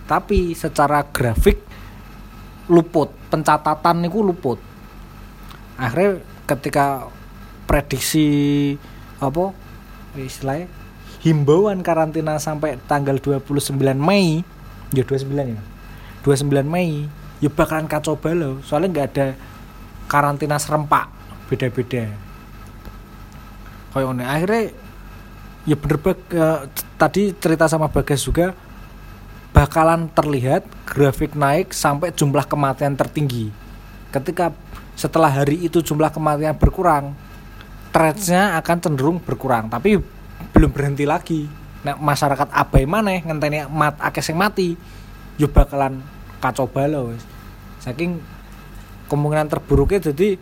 Tapi secara grafik luput, pencatatan niku luput. Akhirnya ketika prediksi apa istilahnya himbauan karantina sampai tanggal 29 Mei. Ya 29 ya. 29 Mei ya bakalan kacau balau soalnya nggak ada karantina serempak beda-beda. Kayak ngono. Akhirnya ya bener bag, eh, tadi cerita sama Bagas juga bakalan terlihat grafik naik sampai jumlah kematian tertinggi. Ketika setelah hari itu jumlah kematian berkurang trendnya akan cenderung berkurang tapi belum berhenti lagi. nah, masyarakat abai mana ngenteni mat akeh sing mati yo bakalan kacau balau saking kemungkinan terburuknya jadi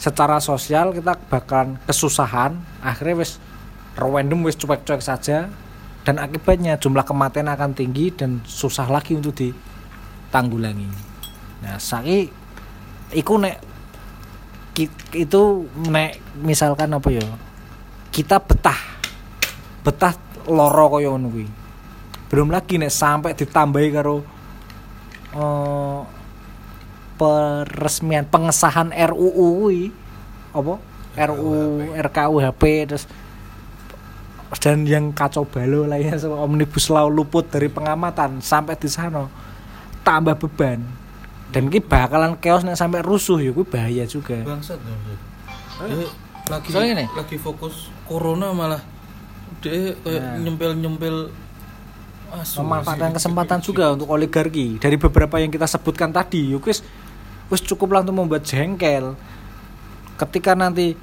secara sosial kita bakalan kesusahan akhirnya wis random wis cuek-cuek saja dan akibatnya jumlah kematian akan tinggi dan susah lagi untuk ditanggulangi. Nah saiki iku nek itu nek misalkan apa ya kita betah. Betah loro kaya ngono kuwi. Belum lagi nek sampai ditambahi karo eh, peresmian pengesahan RUU kuwi. Apa? RUU RKUHP terus dan yang kacau balau lainnya omnibus law luput dari pengamatan sampai di sana tambah beban dan ini bakalan chaos nek sampai rusuh ya kuwi bahaya juga. Bangsat. Dia lagi Soalnya lagi fokus corona malah. Dia kayak Nah. nyempel-nyempel asu, memanfaatkan kesempatan asu. juga untuk oligarki. Dari beberapa yang kita sebutkan tadi yuk wis wis cukup lah untuk membuat jengkel. Ketika nanti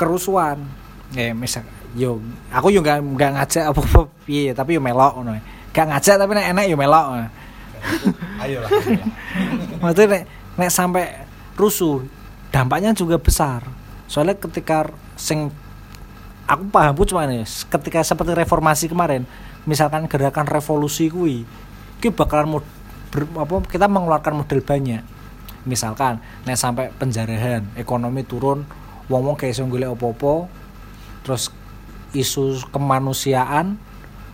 kerusuhan ya misal yo aku yo nggak nggak ngajak apa apa piye tapi yo melok ngono. Gak ngajak tapi nek enak yo melok (laughs) Ayolah. ayolah. maksudnya nek, nek sampai rusuh dampaknya juga besar soalnya ketika sing aku paham pun cuma ini ketika seperti reformasi kemarin misalkan gerakan revolusi kui ki bakalan mod, ber- apa, kita mengeluarkan modal banyak misalkan nek sampai penjarahan ekonomi turun wong wong kayak golek opo-opo terus isu kemanusiaan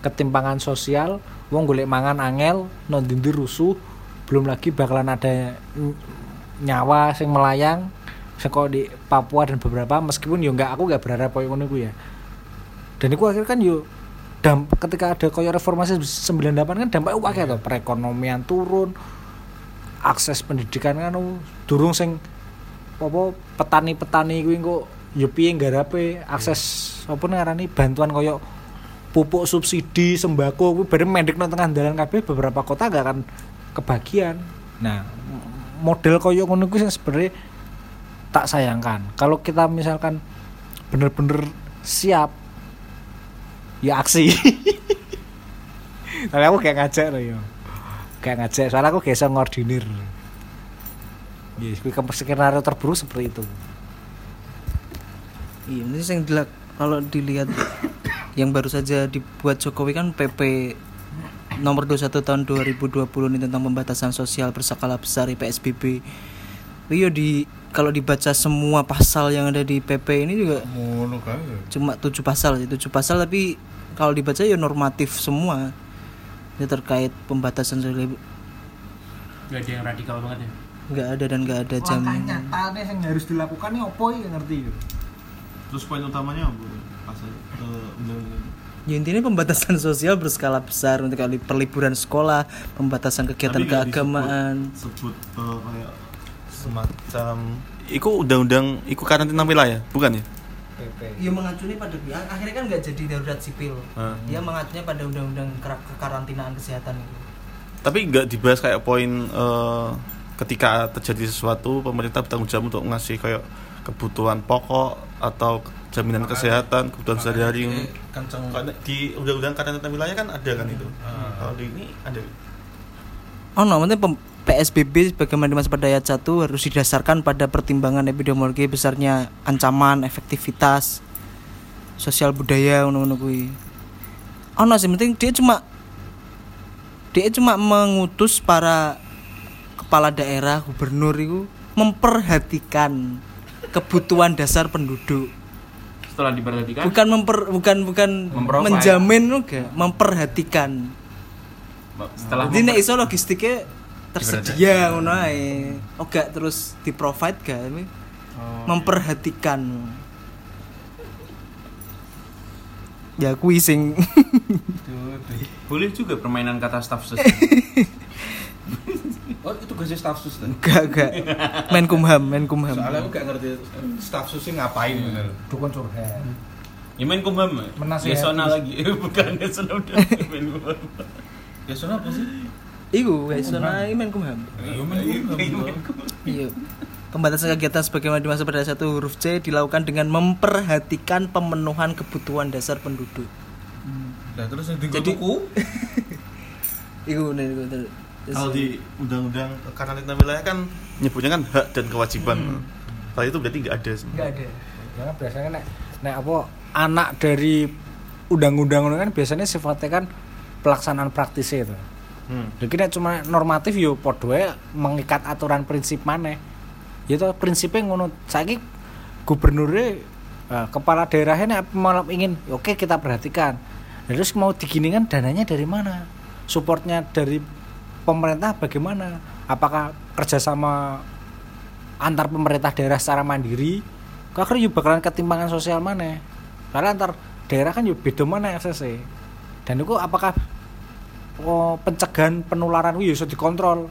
ketimpangan sosial wong golek mangan angel nondindi rusuh belum lagi bakalan ada ny- nyawa sing melayang kok di Papua dan beberapa meskipun yo enggak aku enggak berharap koyo ngono ya. Dan itu akhirnya kan yo damp ketika ada koyo reformasi 98 kan dampaknya akeh to perekonomian turun akses pendidikan kan oh, durung sing apa petani-petani kuwi kok yo piye nggarepe akses apa ngarani bantuan koyo pupuk subsidi sembako kuwi bareng mendek nang tengah dalan kabeh beberapa kota gak akan kebagian. Nah model koyo ngono kuwi sebenarnya tak sayangkan. Kalau kita misalkan bener-bener siap ya aksi. (laughs) Tapi aku kayak ngajak loh yo. Kayak ngajak soalnya aku bisa ngordinir. Ya kuwi ke skenario terburuk seperti itu. Iya, ini yang kalau dilihat yang baru saja dibuat Jokowi kan PP nomor 21 tahun 2020 ini tentang pembatasan sosial berskala besar PSBB. Iya di kalau dibaca semua pasal yang ada di PP ini juga kae. cuma tujuh pasal sih tujuh pasal tapi kalau dibaca ya normatif semua ini terkait pembatasan sosial Gak ada yang radikal banget ya. nggak ada dan nggak ada langkah jaminan nyata nih yang harus dilakukan nih opo ya ngerti gitu. Terus poin utamanya apa? Ya intinya pembatasan (laughs) sosial berskala besar untuk kali perliburan sekolah pembatasan kegiatan Tapi keagamaan disebut, sebut eh, kayak semacam Iku undang-undang, iku karantina wilayah, bukan ya? ya mengacunya pada akhirnya kan nggak jadi darurat sipil Ah. dia mengacunya pada undang-undang kekarantinaan kesehatan itu Tapi nggak dibahas kayak poin eh, ketika terjadi sesuatu pemerintah bertanggung jawab untuk ngasih kayak kebutuhan pokok atau jaminan kesehatan, kebutuhan sehari-hari. Kenceng di undang-undang karantina wilayah kan ada kan itu. Kalau di ini ada. Oh, no, maksudnya pem- PSBB sebagaimana dimaksud pada ayat 1 harus didasarkan pada pertimbangan epidemiologi besarnya ancaman, efektivitas, sosial budaya ngono-ngono kuwi. Oh, no, sih penting dia cuma dia cuma mengutus para kepala daerah, gubernur itu memperhatikan kebutuhan dasar penduduk. Setelah diperhatikan, Bukan memper bukan bukan Memprovide. menjamin juga, memperhatikan. setelah Jadi memper- iso logistiknya tersedia ngono ae. Oh gak terus di provide gak tapi memperhatikan. Ya kuwi sing boleh juga permainan kata staff (laughs) sus. Oh, itu gak sih staff sus tadi? gak gak Menkumham, Menkumham. Soalnya aku gak ngerti staff sus ini ngapain bener. Dukun curhat. ya main kumham. Menasihati. Ya lagi. (laughs) Bukan ya sona udah main kumham. Ya apa sih? Iku guys, sono ae Menkumham. Iya main Iya. Pembatasan kegiatan sebagaimana dimaksud pada satu huruf C dilakukan dengan memperhatikan pemenuhan kebutuhan dasar penduduk. Nah, terus yang tinggal Jadi-. (laughs) Iku nih. Kalau di undang-undang karantina wilayah kan nyebutnya kan hak dan kewajiban. Kalau itu berarti nggak ada. Enggak ada. Karena biasanya nek nek apa anak dari undang-undang kan biasanya sifatnya kan pelaksanaan praktis itu. Hmm. Jadi nek cuma normatif yo padha wae mengikat aturan prinsip mana. Ya itu prinsipnya ngono. Saiki gubernurnya eh, kepala daerahnya nek malah ingin oke kita perhatikan. Nah, Terus mau diginikan dananya dari mana? Supportnya dari pemerintah bagaimana? Apakah kerjasama antar pemerintah daerah secara mandiri? Kakak yuk bakalan ketimpangan sosial mana? Karena antar daerah kan yuk beda mana FCC. Dan itu apakah oh, pencegahan penularan itu bisa dikontrol?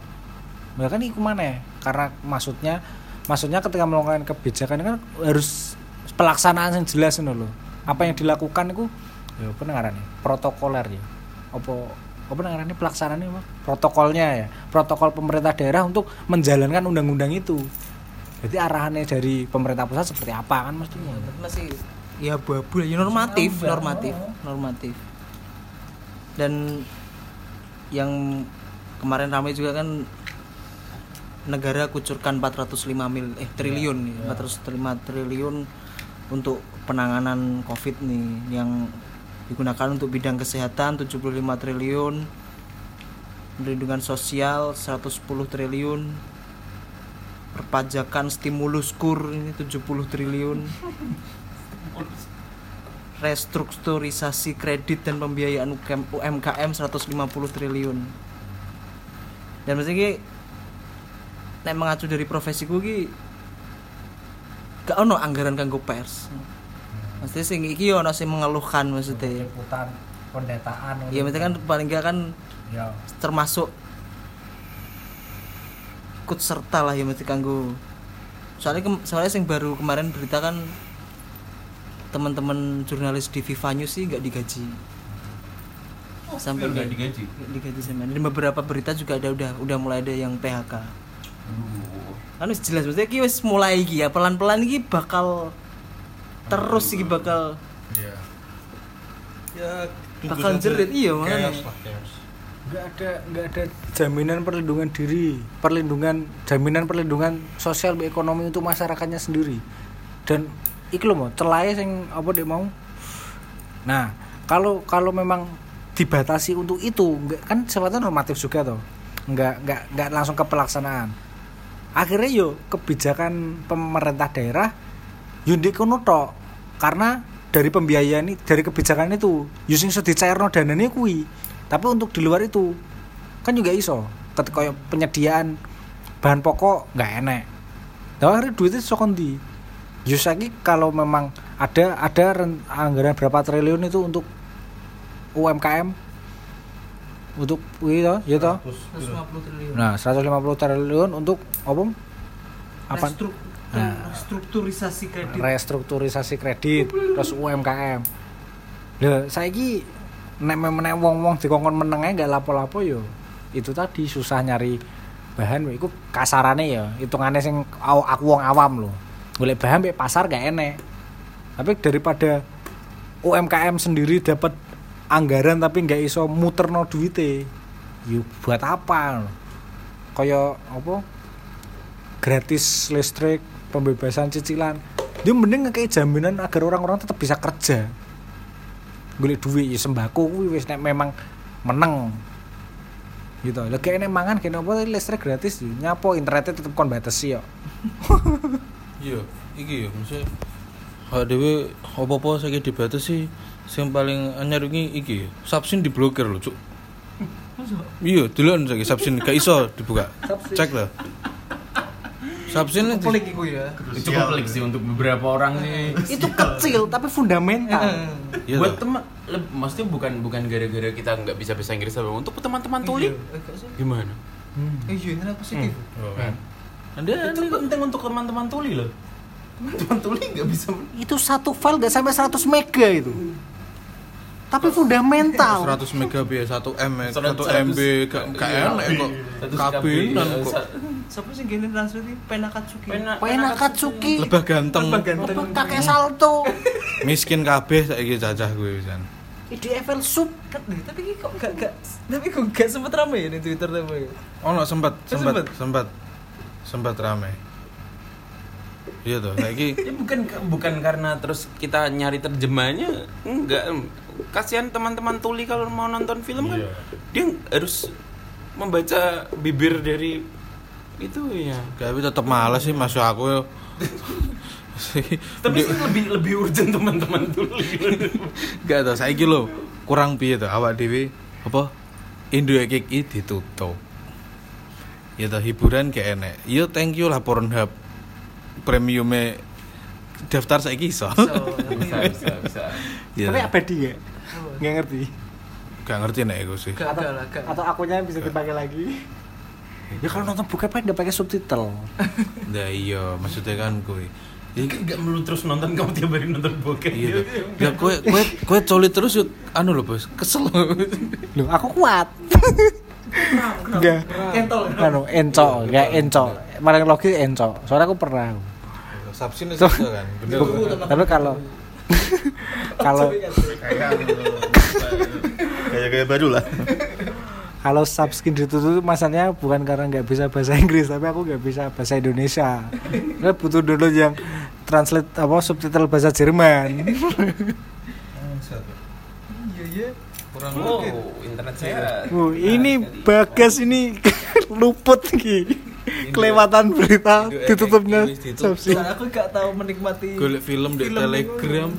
Ya kan itu mana? Karena maksudnya maksudnya ketika melakukan kebijakan kan harus pelaksanaan yang jelas loh. Apa yang dilakukan itu ya apa? Protokoler ya. Apa apa ngarannya pelaksanaannya apa? Protokolnya ya. Protokol pemerintah daerah untuk menjalankan undang-undang itu. Jadi arahannya dari pemerintah pusat seperti apa kan mestinya. Tapi masih ya abu-abu lah, ya normatif, normatif, normatif. Dan yang kemarin ramai juga kan negara kucurkan 405 mil eh triliun ya, 405 triliun untuk penanganan Covid nih yang digunakan untuk bidang kesehatan 75 triliun. Perlindungan sosial 110 triliun. Perpajakan stimulus kur ini 70 triliun. Restrukturisasi kredit dan pembiayaan UMKM 150 triliun. Dan maksudnya nek mengacu dari profesiku ki gak ono anggaran kanggo pers maksudnya sing iki ono sing mengeluhkan maksudnya. Liputan pendataan ya maksudnya kan paling gak kan ya. termasuk ikut serta lah ya mesti kanggo. Soalnya soalnya sing baru kemarin berita kan teman-teman jurnalis di Viva News sih nggak digaji. Sampai nggak digaji. nggak digaji sama dan beberapa berita juga ada udah udah mulai ada yang PHK kan wis jelas maksudnya ki wis mulai iki ya. Pelan-pelan iki bakal terus iki bakal. Iya. Ya, bakal jerit. Iya makanya. Chaos. nggak ada nggak ada jaminan perlindungan diri perlindungan jaminan perlindungan sosial ekonomi untuk masyarakatnya sendiri. Dan iki loh mau celahnya sing apa dia mau? Nah kalau kalau memang dibatasi untuk itu nggak kan sifatnya normatif juga toh. Nggak nggak nggak langsung ke pelaksanaan. Akhirnya yo kebijakan pemerintah daerah yundi kono tok karena dari pembiayaan ini dari kebijakan itu using sudah dicairno dananya kui tapi untuk di luar itu kan juga iso. Ketika penyediaan bahan pokok nggak enak Nah, akhirnya duitnya sokon di Yusaki kalau memang ada ada anggaran berapa triliun itu untuk UMKM untuk iya ya toh. 150 triliun. nah 150 triliun untuk apa? Apa Restruk- Nah. restrukturisasi kredit. restrukturisasi kredit terus UMKM Lah saiki nek nek wong-wong dikongkon menenge nggak lapo-lapo yo. Itu tadi susah nyari bahan iku kasarane ya hitungane sing aku wong awam lho. Golek bahan mbek pasar gak enek. Tapi daripada UMKM sendiri dapat anggaran tapi nggak iso muterno duite yuk buat apa kaya apa? Gratis listrik pembebasan cicilan. Dia mending ngekei jaminan agar orang-orang tetap bisa kerja. Golek duit ya sembako kuwi wis nek memang meneng. Gitu. Lagi kene mangan kene apa listrik gratis ya. nyapo internetnya tetep kon batesi yo. (laughs) Iya iki ya maksudnya hak dhewe apa-apa saiki dibatasi sing paling anyar iki iki subsin diblokir lho cuk. Iya duluan saiki subsin gak iso dibuka. Cek lah subsin di- Pelik iku ya. Cukup pelik sih untuk beberapa orang sih. itu kecil tapi fundamental Iya Buat teman, maksudnya bukan bukan gara-gara kita nggak bisa bahasa Inggris tapi untuk teman-teman tuli Iya, sih. gimana? Iya, ini positif. Oh. Anda itu penting untuk teman-teman tuli loh. Teman-teman tuli nggak bisa. itu satu file gak sampai 100 mega itu tapi fundamental 100 mega ya 1 M 1 100 MB enak kok kok Siapa sih gini translate ini? Pena Katsuki. Pena Katsuki lebih ganteng Lebih ganteng. kakek salto (laughs) miskin kabeh saiki cacah gue pisan ide Eiffel Sub tapi kok gak gak tapi kok gak sempet rame ya di Twitter tapi. ono sempat sempat sempat? sempat sempat rame iya toh saiki (laughs) Ya bukan bukan karena terus kita nyari terjemahnya enggak kasihan teman-teman tuli kalau mau nonton film kan dia harus membaca bibir dari itu ya tapi tetep males sih masuk aku tapi sih lebih lebih urgent teman-teman tuli gak tau saiki lho kurang piye to awak dhewe apa Indo iki ditutup. Ya toh hiburan gak enek. Yo thank you lah Pornhub. Premiume daftar saiki iso. Bisa bisa bisa. Iya tapi apa dia nggak ngerti. Gak ngerti nek iku sih. Gak gak lah, gak. atau akunnya bisa dipakai lagi ya kalau nonton buka apa nggak pakai subtitle (laughs) Nah iya, maksudnya kan gue. Jadi nggak melulu terus nonton kamu tiap hari nonton bokep iya. Ya kowe kowe kowe colit terus yuk anu lho, Bos. Kesel. Loh, aku kuat enggak Kentol. anu enco kayak enco paling logis enco soalnya aku pernah Sabsin So- itu kan. Bener. tapi kalau kalau Gaya-gaya baru lah. (laughs) kalau subskin ditutup masalahnya bukan karena nggak bisa bahasa Inggris tapi aku nggak bisa bahasa Indonesia. Saya butuh dulu yang translate apa subtitle bahasa Jerman. Iya iya. Kurang wow internet saya Uh, ini bagas ini (laughs) luput ki kelewatan berita Indo- ditutupnya. subskin Soalnya aku gak tahu menikmati golek film di Telegram.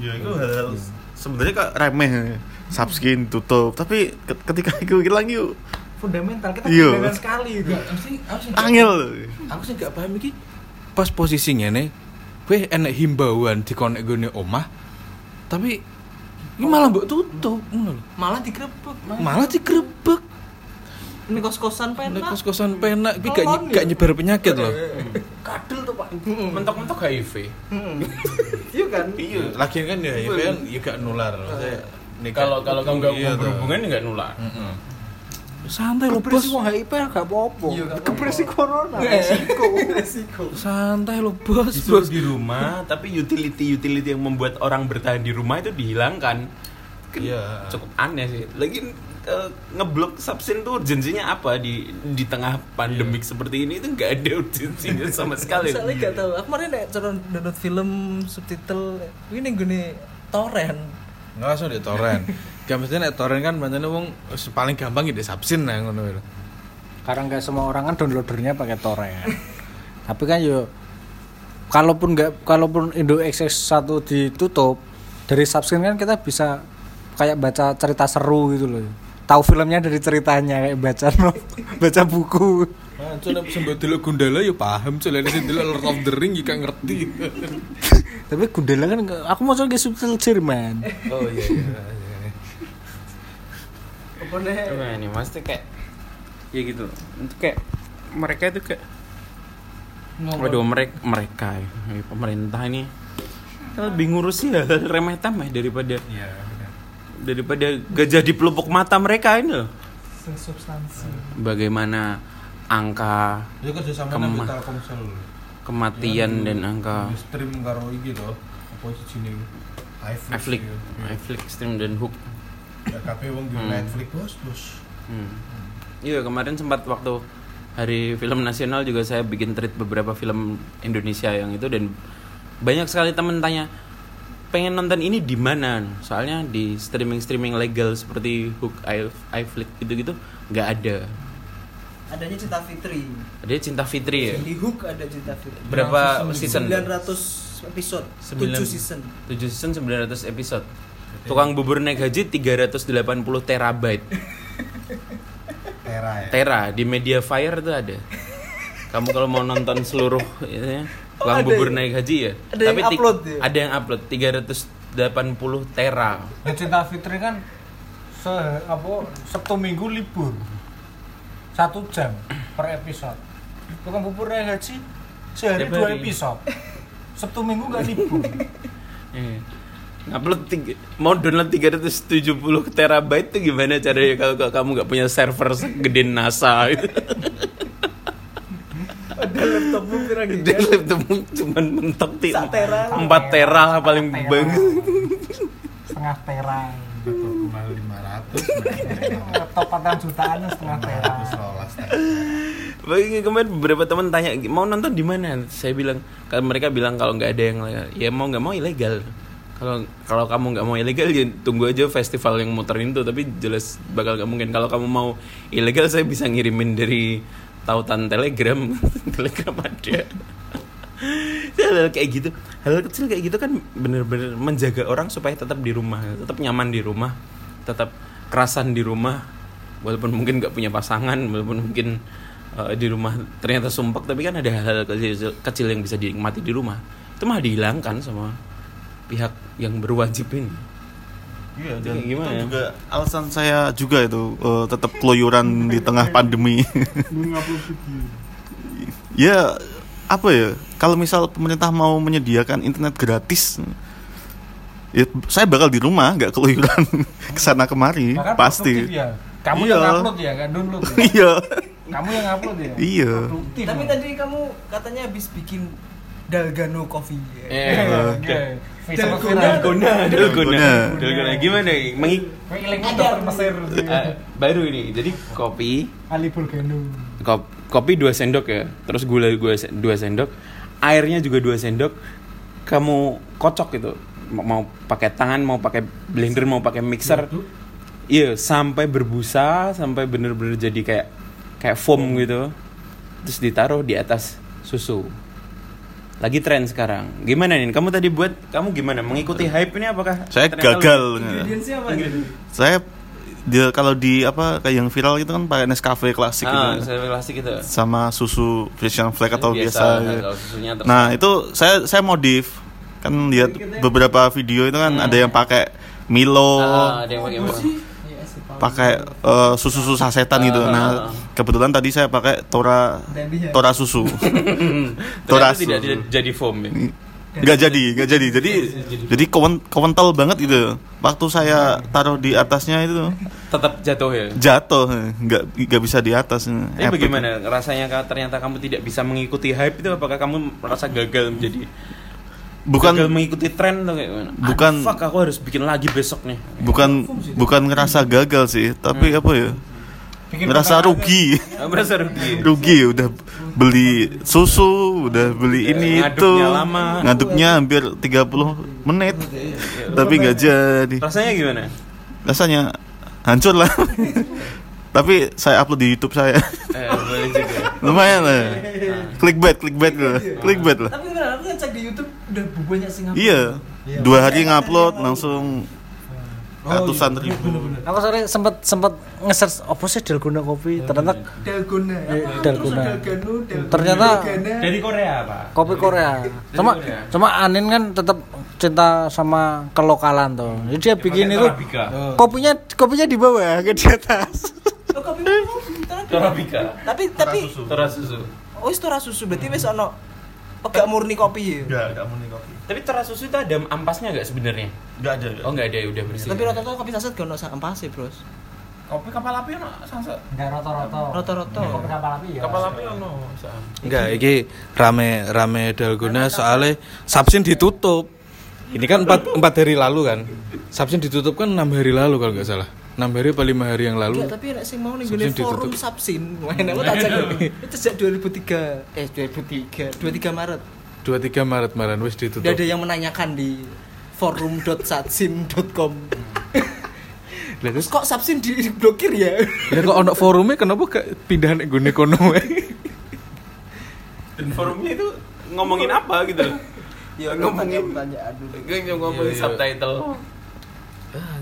Ya itu hal sebenarnya kok remeh. Subskin tutup, tapi ke- ketika aku hilang yuk fundamental kita Iya. fundamental sekali itu. Aku sih aku sih angel. aku sih gak paham iki pas posisinya nih kowe enek himbauan di konek gone omah tapi ini malah mbok tutup ngono lho. Malah digrebek. malah digrebek Ini kos-kosan Nek pena. kos-kosan penak iki gak, gak ya? nyebar penyakit loh Kadel tuh, Pak. mentok-mentok HIV (laughs) Iya kan? iya lagi kan ya ya kan ya gak nular Maksudnya, kalau kalau kamu nggak Iya, berhubungan nggak nular santai lo bos wong HIV gak apa-apa. Iya. Depresi corona. Resiko. (laughs) Resiko. santai lo bos bos di rumah tapi utility utility yang membuat orang bertahan di rumah itu dihilangkan kan Iya. cukup aneh sih lagi eh, ngeblok subsin tuh urgensinya apa di di tengah pandemik seperti ini itu nggak ada urgensinya (laughs) sama sekali Soalnya gak tahu. Aku kemarin nek cara download film subtitle ini gini torrent. Nggak langsung di torrent. Gak (laughs) mesti nek torrent kan pancene wong paling gampang ide subsin nah ngono karena nggak semua orang kan downloadernya pakai torrent. Tapi kan yo kalaupun nggak kalaupun Indo XS1 ditutup dari subscribe kan kita bisa kayak baca cerita seru gitu loh. Tahu filmnya dari ceritanya kayak baca (laughs) no, baca buku cuk nek sing mbok delok Gundala ya paham cuk nek sing delok Lord of the Ring ya gak ngerti. (laughs) tapi Gundala kan aku mau coba subtitle Jerman Oh iya iya. Apa nih? Ini maksudnya kayak ya gitu untuk kayak mereka itu kayak waduh mereka mereka ya, ya, pemerintah ini kan lebih ngurusi hal remeh temeh daripada Iya, benar. daripada gajah di pelupuk mata mereka ini loh substansi. bagaimana angka Kema- Telkomsel. kematian dan angka stream karo iki to. Apa sih jenenge? Netflix, Netflix stream dan hook Ya kabeh wong di Hmm. Netflix bos, bos. Hmm. Iya kemarin sempat waktu hari film nasional juga saya bikin treat beberapa film Indonesia yang itu dan banyak sekali temen tanya pengen nonton ini di mana soalnya di streaming streaming legal seperti Hook, iFlix gitu-gitu nggak ada Adanya Cinta Fitri. ada Cinta Fitri ya Di Hook ada Cinta Fitri. berapa season 900 episode. Sembilan- 7 season. 7 season 900 episode tukang bubur naik haji 380 terabyte (laughs) Tera ya. Tera di Mediafire tuh ada. Kamu kalau mau nonton seluruh ya, Oh, Tukang ada bubur ya? naik haji ya. Ada yang ti- upload ya? Ada yang upload 380 tera. Dan Cinta Fitri kan se apa Sabtu Minggu libur. Satu jam per episode. Tukang bubur naik haji sehari Tiap dua hari. episode. Sabtu Minggu nggak libur. (laughs) Eh, Upload tiga, mau download 370 terabyte tuh gimana caranya kalau, kalau kamu nggak punya server segede NASA gitu. Ada laptopmu pirang Dan giga. laptopmu cuman mentok ti Sak tera. 4 tera paling bagus. Setengah tera. Cuma 500. Laptop 4 jutaan setengah tera. 500 Bagi kemarin beberapa teman tanya mau nonton di mana? Saya bilang mereka bilang kalau nggak ada yang ya mau nggak mau ilegal. Kalau kalau kamu nggak mau ilegal ya tunggu aja festival yang muterin tuh tapi jelas bakal nggak mungkin. Kalau kamu mau ilegal saya bisa ngirimin dari tautan telegram (laughs) telegram ada hal kayak gitu hal kecil kayak gitu kan bener-bener menjaga orang supaya tetap di rumah tetap nyaman di rumah tetap kerasan di rumah walaupun mungkin nggak punya pasangan walaupun mungkin eh, di rumah ternyata sumpek tapi kan ada hal-hal kecil, kecil yang bisa dinikmati di rumah itu malah dihilangkan sama pihak yang berwajib ini Iya, dan kayak gimana itu ya? juga alasan saya juga itu eh, tetap keluyuran di tengah pandemi. ya apa ya? Kalau misal pemerintah mau menyediakan internet gratis, ya saya bakal di rumah, nggak keluyuran (laughs) ke sana kemari, Bahkan pasti. ya. Kamu Iya. yang upload ya, kan download ya. Iya, Kamu yang upload ya. iya. Produktif. Tapi tadi kamu katanya habis bikin Dalgano Coffee. Eh, Oke. Dalgona. Dalgona, Dalgona, Dalgona. Dalgona gimana? Mengik Ilang Ada. Mesir. eh, baru ini. Jadi kopi, Ali Bulgano. kop, kopi dua sendok ya, terus gula gua dua sendok, airnya juga dua sendok. Kamu kocok gitu, mau, mau pakai tangan, mau pakai blender, mau pakai mixer. Iya, sampai berbusa, sampai bener-bener jadi kayak kayak foam gitu. Terus ditaruh di atas susu. Lagi tren sekarang. Gimana nih? Kamu tadi buat kamu gimana? Mengikuti hype ini apakah? Saya gagal. Apa? nih? Saya dia kalau di apa kayak yang viral gitu kan pakai Nescafe klasik Ah, gitu. saya klasik itu. sama susu Frisian Flag atau biasa, gitu. susunya terserah. Nah itu saya saya modif kan lihat beberapa video itu kan ada yang pakai Milo, ada yang pakai pakai eh, susu susu sasetan gitu. Ah, Nah ah, kebetulan tadi saya pakai Tora dia. Tora susu, (laughs) Tora tidak, susu. tidak jadi foam ya. nggak jadi nggak jadi jadi jadi kewentel banget gitu. Waktu saya taruh di atasnya itu Tetap jatuh ya. jatuh nggak nggak bisa di atas. Tapi Efek. bagaimana rasanya ternyata kamu tidak bisa mengikuti hype itu apakah kamu merasa gagal menjadi Bukan gagal mengikuti tren atau kayak gimana? Bukan- Aduh, fuck aku harus bikin lagi besok nih. bukan bukan ngerasa gagal sih, tapi Hmm. apa ya? Ngerasa rugi. Aku merasa rugi. rugi udah beli susu udah beli ini itu Ngaduknya lama. ngaduknya hampir 30 menit tapi nggak jadi Rasanya gimana? rasanya hancur lah (laughs) tapi saya upload di YouTube saya Eh, boleh juga. (laughs) lumayan lah clickbait clickbait lah clickbait lah Tapi benar aku ngecek di YouTube udah banyak sing upload. iya dua hari ngupload langsung ratusan ribu Aku sore sempet sempet nge-search apa sih dalgona kopi. Ternyata Dalgona. Eh, apa? dalgona. Dalgona, dalgona, Ternyata. Dari Korea, Pak. kopi Korea. Cuma Korea. cuma Anin kan tetap cinta sama kelokalan tuh. Jadi dia bikin itu Torabika. kopinya kopinya di bawah ke di atas. Oh, kopi Torabika. Tapi tapi Tora susu. oh itu tora susu berarti wis ono oh, gak murni kopi ya. enggak enggak murni kopi Tapi Tora susu itu ada ampasnya nggak sebenarnya? enggak ada Oh nggak ada, udah bersih. Tapi rata-rata kopi saset gak ono ampas Bros. kopi kapal api ono sangat. Enggak rata-rata. Rata-rata. kapal api ya. Kapal api ono. Enggak, ini rame rame dalgona soalnya Sabsin ditutup. Ini kan empat empat hari lalu kan. Sabsin ditutup kan enam hari lalu kalau nggak salah. Enam hari apa lima hari yang lalu. Enggak, tapi nek sing mau ning forum ditutup. Sabsin. Main aku tak cek. Itu sejak 2003. Eh 2003, 23 Maret. 23 Maret kemarin wis ditutup. Udah ada yang menanyakan di forum.satsin.com. Lah terus Kok Sabsin diblokir ya? lah kok ono forumnya kenapa gak pindah nek gone kono wae? Dan forumnya itu ngomongin apa gitu loh? Ya Ngomongin- pertanyaan dulu. Gue ngomongin Iya, iya. subtitle. Ah,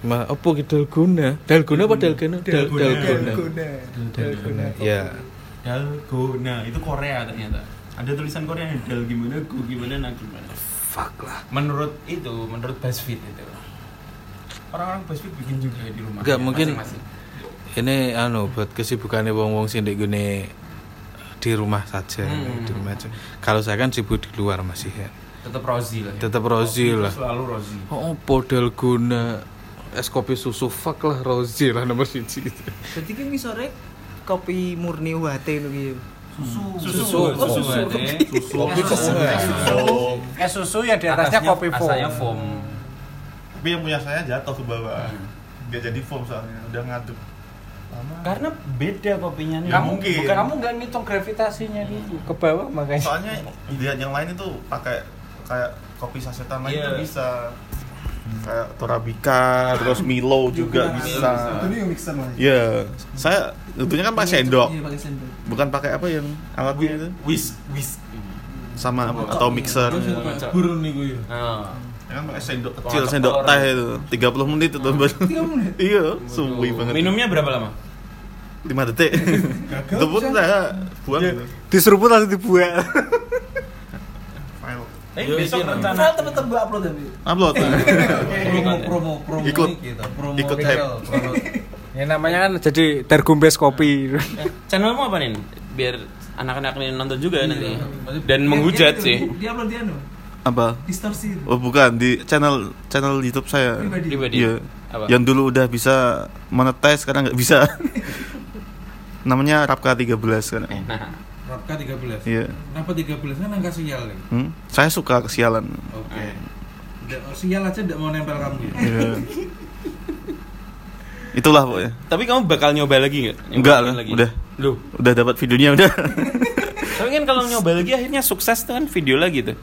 Ma, apa ki dalgona? Dalgona apa dalgona? Dal dalgona. Dalgona. Ya. Dalgona itu Korea ternyata. Ada tulisan Korea dal gimana, go gimana, nah gimana. Fuck lah. Menurut itu, menurut BuzzFeed itu. Orang-orang BuzzFeed bikin juga di rumah. Enggak, mungkin-. Ini anu buat kesibukannya wong-wong sing ndek gone di rumah saja, Hmm. di rumah aja. Kalau saya kan sibuk di luar masih ya. tetap Rozi lah. ya. Tetap Rozi lah. Selalu Rozi. Oh, podal guna es kopi susu fuck lah Rozi lah nomor siji. Jadi ki ngisore kopi murni UHT ngono ki. Susu. Susu. Oh, susu. Susu. Kopi susu. Es susu yang di atasnya kopi foam. Asalnya foam. tapi yang punya saya jatuh ke bawah nggak jadi foam soalnya udah ngaduk lama Karena beda kopinya nih. Nggak mungkin. Bukan, kamu nggak ngitung gravitasinya dulu ke bawah makanya. soalnya lihat yang lain itu pakai kayak kopi sasetan lain itu bisa kayak Torabika terus Milo juga bisa yang mixer lah. Iya, saya tentunya kan pakai sendok, Iya, pakai sendok. bukan pakai apa yang alatnya itu Whisk, whisk. sama atau mixer. Burun nih gue. Ya kan pakai sendok kecil, sendok teh itu 30 menit itu baru. 30 menit? (laughs) Iya, suwi banget. Minumnya berapa lama? 5 detik. (laughs) Itu pun saya buang gitu. Diseruput langsung dibuang. (laughs) Eh, Yo, besok rencana. File temen-temen gue upload tapi. Upload. Promo promo promo Ikut. gitu. Promo Ikut hype. promo. Ya namanya kan jadi dargumbes kopi. Eh, Channelmu apa nih? Biar anak-anak ini nonton juga nanti. Maksudnya- Dan menghujat sih. Dia, upload dia anu. Apa? Distorsi. Oh, bukan di channel channel YouTube saya. Pribadi. Pribadi. Iya. Apa? Yang dulu udah bisa monetize sekarang nggak bisa. (laughs) Namanya Rapka 13 kan. Eh, nah. Rapka 13. Iya. Kenapa 13 kan angka sial ya? Hmm? Saya suka kesialan. Oke. Nggak- Sial aja enggak mau nempel kamu ya. Iya. Itulah pokoknya. Tapi kamu bakal nyoba lagi nggak? Nyoba Enggak lah, lagi. udah. Loh. Udah dapat videonya udah. Tapi kan kalau nyoba lagi akhirnya sukses tuh kan video lagi tuh.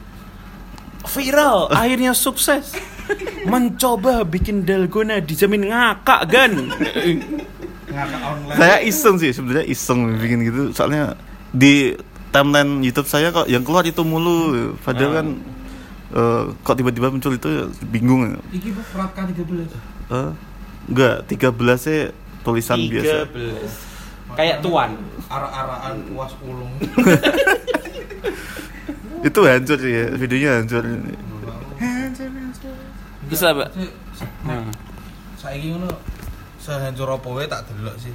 Viral, akhirnya sukses. Mencoba bikin dalgona dijamin ngakak kan. Ngakak online. saya iseng sih sebenarnya iseng bikin gitu. Soalnya di timeline YouTube saya kok yang keluar itu mulu. Padahal Ah. kan eh, kok tiba-tiba muncul itu ya bingung. Iki Pak, Rapka 13. Eh, enggak, 13 sih tulisan biasa. 13. Kayak tuan. Ara-araan was ulung. (laughs) Itu hancur sih ya, videonya hancur. Bisa, Pak. Sik, Nah. Saiki ngono sehancur apa wae tak delok sih.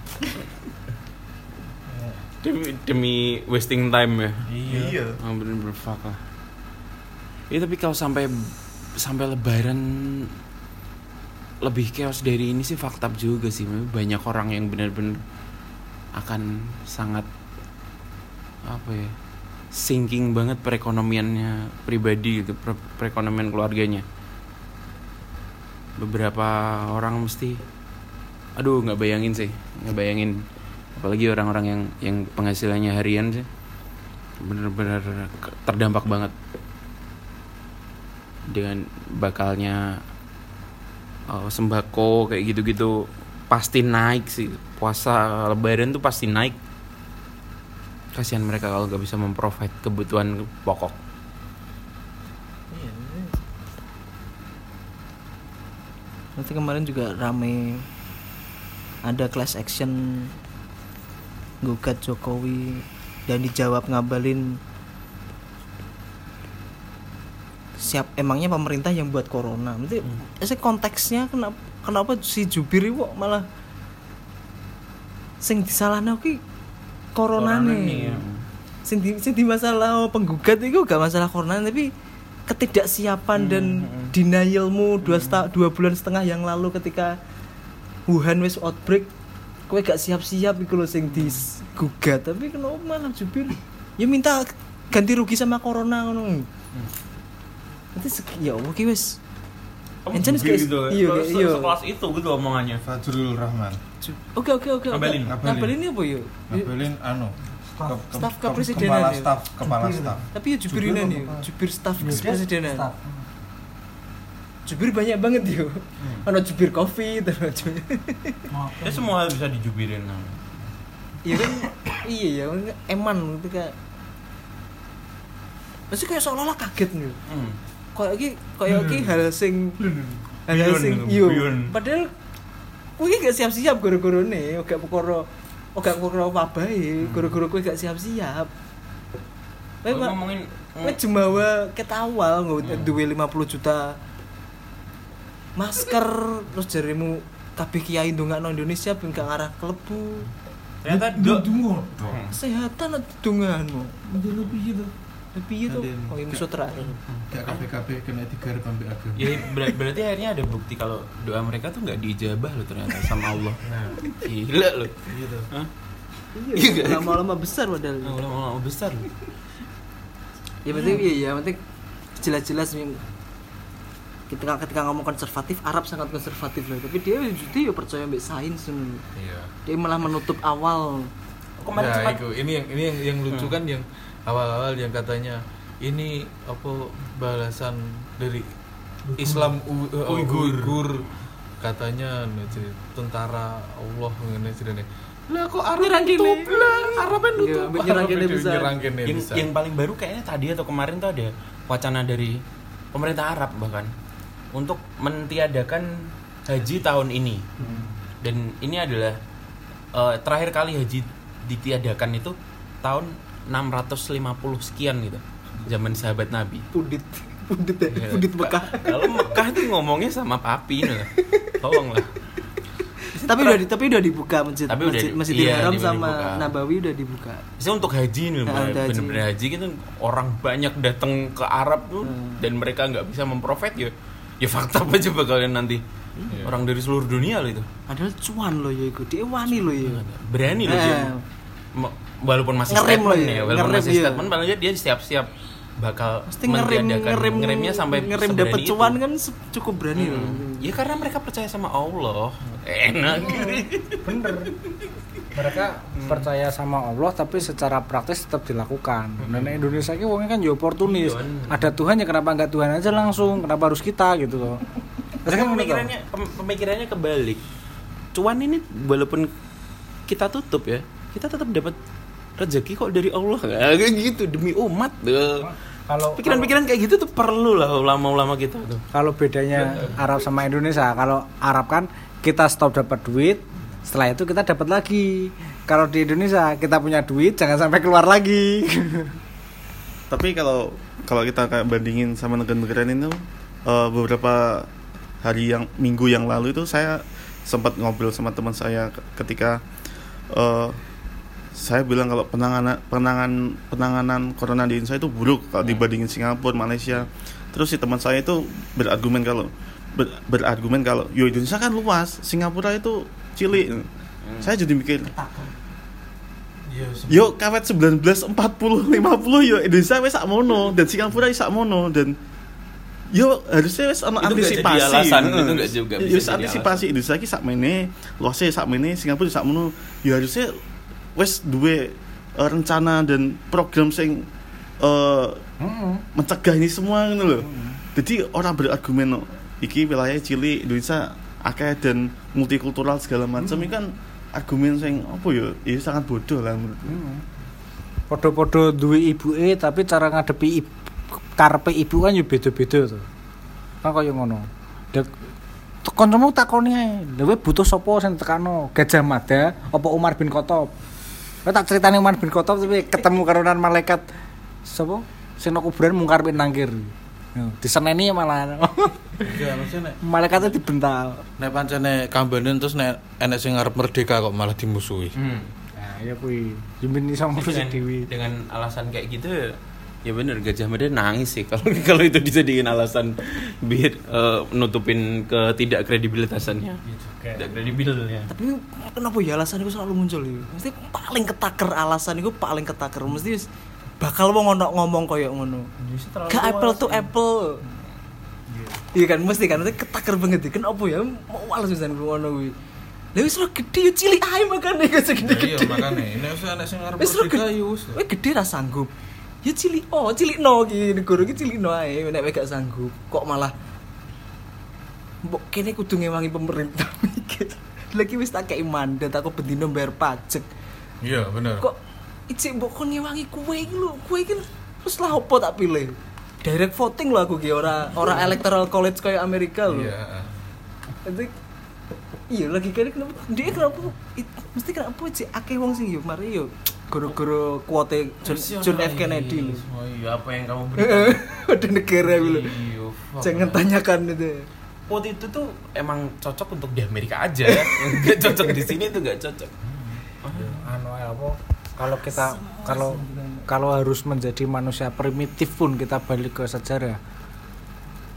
Demi, demi wasting time ya. Iya. Oh, bener-bener fuck lah. Iya tapi kalau sampai sampai lebaran lebih chaos dari ini sih fakta juga sih. Banyak orang yang benar-benar akan sangat apa ya sinking banget perekonomiannya pribadi gitu, per- perekonomian keluarganya. Beberapa orang mesti, aduh nggak bayangin sih, nggak bayangin apalagi orang-orang yang yang penghasilannya harian sih. Bener-bener terdampak banget. Dengan bakalnya eh, sembako kayak gitu-gitu pasti naik sih. Puasa lebaran tuh pasti naik. Kasihan mereka kalau nggak bisa memprovide kebutuhan pokok. Iya, ini. Nanti kemarin juga rame. Ada class action gugat Jokowi dan dijawab ngabalin siap emangnya pemerintah yang buat corona? Nanti saya konteksnya kenapa kenapa si Jubir kok malah sing disalahno ki corona nih ya. sing di, sing di masalah penggugat itu gak masalah corona tapi ketidaksiapan dan denialmu dua sta- dua bulan setengah yang lalu ketika Wuhan wis outbreak kowe gak siap-siap iku lho sing digugat tapi kenapa malah jubir. Ya minta ganti rugi sama corona ngono. Nanti ya Allah ki wis. Encen gitu? Iya, iya. sekelas itu gitu omongannya. Fajrul Rahman. Oke oke oke oke. Ngabelin. ngabelin. Ini apa ya? Ngabelin anu. Staf kepresidenan kepala ya? staf kepala staf tapi ya jubir ini nih jubir staf kepresidenan jubir banyak banget yo. Ada jubir covid (laughs) ada jubir ya semua hal bisa dijubirin nah. iya kan? Iya ya eman gitu kayak pasti kayak seolah-olah kaget nih hmm. kayak ki kayak ki hal sing hal sing yo. Padahal kuwi gak siap-siap gara-gara nih gak perkara oh gak perkara wabah ya gara-gara kuwi gak siap-siap. Kowe ngomongin kowe jemawa ket awal nggak duwe 50 juta masker terus jarimu kabeh kiai ndongakno Indonesia ben gak ngarah klebu. Ternyata do kesehatan dunganmu lebih itu lebih itu Aden. oh ini musuh terakhir gak kabeh-kabeh kena digarap ambek agama. Ya ber- berarti akhirnya ada bukti kalau doa mereka tuh nggak diijabah loh ternyata sama Allah. Gila loh. Gitu Hah? iya lama-lama besar padahal. Nah, ulama-ulama besar loh. Ya penting iya ya penting jelas-jelas ketika ketika ngomong konservatif Arab sangat konservatif loh tapi dia dia ya percaya mbak sains. Iya. dia malah menutup awal kemarin Nah, itu. ini yang ini yang, yang lucu kan yang awal-awal yang katanya ini apa balasan dari Islam U- uh, Uighur. Uighur katanya nih, jadi tentara Allah ngene jenenge. Lah kok Arab Nyerang nutup lah, Arabnya Iya, nutup. ambil nyerang kene bisa. Nyerang kene yang, bisa. yang paling baru kayaknya tadi atau kemarin tuh ada wacana dari pemerintah Arab bahkan untuk mentiadakan haji tahun ini. Dan ini adalah eh, terakhir kali haji ditiadakan itu tahun 650 sekian gitu zaman sahabat Nabi. Pundit (laughs) pundit ya? Ya, pundit Ka- Mekah. Kalau Mekah tuh ngomongnya sama papi nih. Tolong lah. (laughs) Tapi udah di, tapi udah dibuka masjid Tapi udah masjid, di- Masjidil iya, Haram sama dibuka. Nabawi udah dibuka. Bisa untuk haji nih, Nah, untuk haji. bener-bener haji gitu orang banyak datang ke Arab tuh Hmm. dan mereka nggak bisa memprovide ya. Ya fakta apa coba kalian nanti Iya. orang dari seluruh dunia loh itu padahal cuan loh ya itu dia wani loh ya berani loh dia. Eh. Ma- Walaupun masih Ngerem statement loh ya, ya, walaupun ngerem, masih iya. statement, paling dia siap-siap bakal Pasti ngerem mentiadakan ngerem ngeremnya sampai ngerem seberani dapat itu. cuan kan cukup berani loh Hmm. Ya karena mereka percaya sama Allah. Enak. bener mereka percaya sama Allah tapi secara praktis tetap dilakukan. Dan Indonesia ini wongnya kan ya oportunis. Iya, bener. ada Tuhan ya kenapa nggak Tuhan aja langsung? Kenapa harus kita gitu loh? Terus Mereka kan pemikirannya pem- pemikirannya kebalik. Cuan ini walaupun kita tutup ya, kita tetap dapat rezeki kok dari Allah. (laughs) Kayak gitu demi umat deh. kalau Pikiran-pikiran kayak gitu tuh perlu lah ulama-ulama kita tuh. kalau bedanya Arab sama Indonesia kalau Arab kan kita stop dapat duit setelah itu kita dapat lagi. Kalau di Indonesia kita punya duit jangan sampai keluar lagi. (laughs) Tapi kalau kalau kita kayak bandingin sama negara-negara ini eh, beberapa hari yang minggu yang lalu itu saya sempat ngobrol sama teman saya ke- ketika eh, saya bilang kalau penanganan penanganan penanganan corona di Indonesia itu buruk kalau dibandingin Singapura Malaysia. Terus si teman saya itu berargumen kalau ber- berargumen kalau yo Indonesia kan luas Singapura itu cilik. Saya jadi mikir Iya, Yo kawet 19 40 50 yo Indonesia wis sak mono dan Singapura wis sak mono dan yo harusnya wis Itu jadi antisipasi. alasan, itu nggak juga Yo, bisa wis jadi antisipasi Indonesia ki sak mene, luasnya sak mene, Singapura sak mono. Yo harusnya wis duwe eh, rencana dan program sing eh mencegah ini semua ngono lho. Jadi orang berargumen iki wilayah cilik Indonesia akeh dan multikultural segala macam ini kan argumen sing apa ya ya sangat bodoh lah menurutku Podo-podo duwe ibuke tapi cara ngadepi ibu, karepe ibu kan yo beda-beda to. Kan kaya ngono. Dek kancamu takoni ae, lha butuh sapa sing tekano? Gajah Mada apa Umar bin Khattab? Kowe tak critani Umar bin Khattab tapi ketemu karo nan malaikat sapa? Sing kuburan mung karepe nangkir. Yo, diseneni malah. Iya, nek Malaikatnya dibental. nek pancene kambanen terus nek enek sing ngarep merdeka kok malah dimusuhi. Hmm. Nah, ya kuwi. Jimin iso ngurusi dengan, dhewe. dengan alasan kayak gitu ya bener Gajah Mada nangis sih (laughs) kalau kalau itu dijadiin alasan biar eh, nutupin ketidak kredibilitasannya tidak kredibil ya tapi kenapa ya alasan itu selalu muncul ya mesti paling ketaker alasan itu paling ketaker mesti bakal wong ono ngomong koyo ngono. Gak apple to apple. Iya. Kan mesti kan mesti ketaker banget ya kenapa ya? Mau males pisan ngono kuwi. Lha wis gede yo cilik ae makane gak segede Iya, makane. Nek wis enek sing ngarep wis gede ya wis. wis gede ra sanggup. Ya cilik oh cilik no iki negara iki cilik no ae. Nek gak sanggup kok malah mbok kene kudu ngewangi pemerintah (laughs) mikir. Lagi wis tak kei mandat aku bendino bayar pajak. Iya, bener. kok icik mbok kon ngewangi kue iki lho. Kue iki terus lah opo tak pilih? Direct voting lho aku ki ora ora electoral college kayak Amerika lho. Iya. Nanti iya lagi kene kenapa? Dia kenapa? It- mesti kenapa sih akeh wong sing yo mari yo goro-goro kuote John, John F. Kennedy lho. Oh iya apa yang kamu (laughs) berikan? Ada negara lho. Iya, jangan tanyakan itu. Pot itu tuh emang cocok untuk di Amerika aja (laughs) nggak cocok di sini tuh nggak cocok. Anu ya apa kalau kita kalau kalau harus menjadi manusia primitif pun kita balik ke sejarah.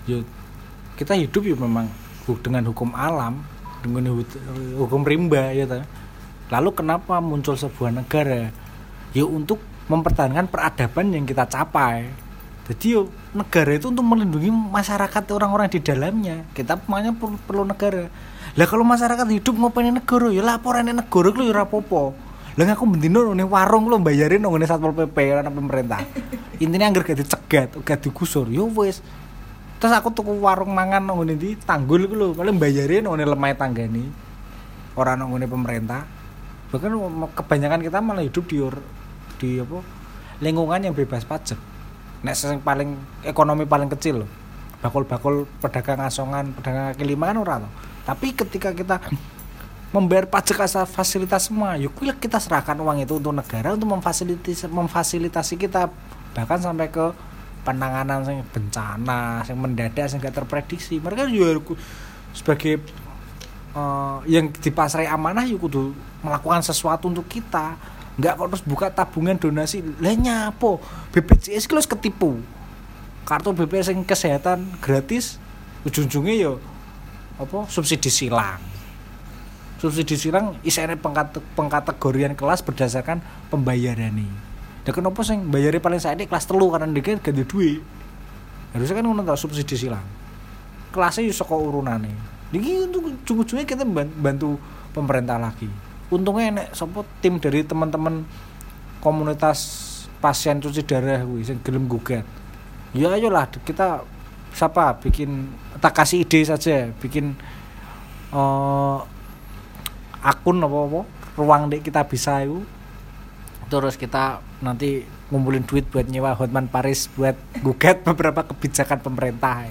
Yo kita hidup ya memang dengan hukum alam dengan hu- hukum rimba ya ta. lalu kenapa muncul sebuah negara? Ya untuk mempertahankan peradaban yang kita capai. Jadi yo negara itu untuk melindungi masyarakat orang-orang di dalamnya. Kita makanya perlu, perlu negara. Lah kalau masyarakat hidup ngopain negara ya laporan negara ku ya apa-apa lah aku bendino nih warung lo bayarin nang ngene satpol pp ana pemerintah. Intinya anggar gak dicegat gak digusur. Yo wis. Terus aku tuku warung mangan nang ngene ndi? Tanggul iku lho. Paling bayarin nang ngene lemah tanggane. Ora nang ngene pemerintah. Bahkan kebanyakan kita malah hidup di di apa? Lingkungan yang bebas pajak. Nek sing paling ekonomi paling kecil loh bakul-bakul pedagang asongan pedagang kaki lima kan ora loh tapi ketika kita membayar pajak asal fasilitas semua. Yuk kuwi kita serahkan uang itu untuk negara untuk memfasilitasi memfasilitasi kita. Bahkan sampai ke penanganan sing bencana sing mendadak sing gak terprediksi. Mereka juga ku- sebagai eh, yang dipasrai amanah yuk kudu melakukan sesuatu untuk kita. Nggak kok terus buka tabungan donasi. Lah nyapo? BPJS wis ketipu. Kartu BPJS yang kesehatan gratis ujung-ujungnya yo apa subsidi silang subsidi silang isine pengkate pengkategorian kelas berdasarkan pembayaran nih dan kenapa sih bayarnya paling saat ini kelas telu karena dia ganti duit? Harusnya kan ngono subsidi silang kelasnya yo saka urunane. Ini untuk ujung-ujungnya kita ban- bantu pemerintah lagi. Untungnya enek sopo tim dari teman-teman komunitas pasien cuci darah kuwi sing gelem gugat. Ya ayolah kita siapa bikin tak kasih ide saja bikin eh akun apa apa ruang dek kita bisa itu terus kita nanti ngumpulin duit buat nyewa Hotman Paris buat gugat beberapa kebijakan pemerintah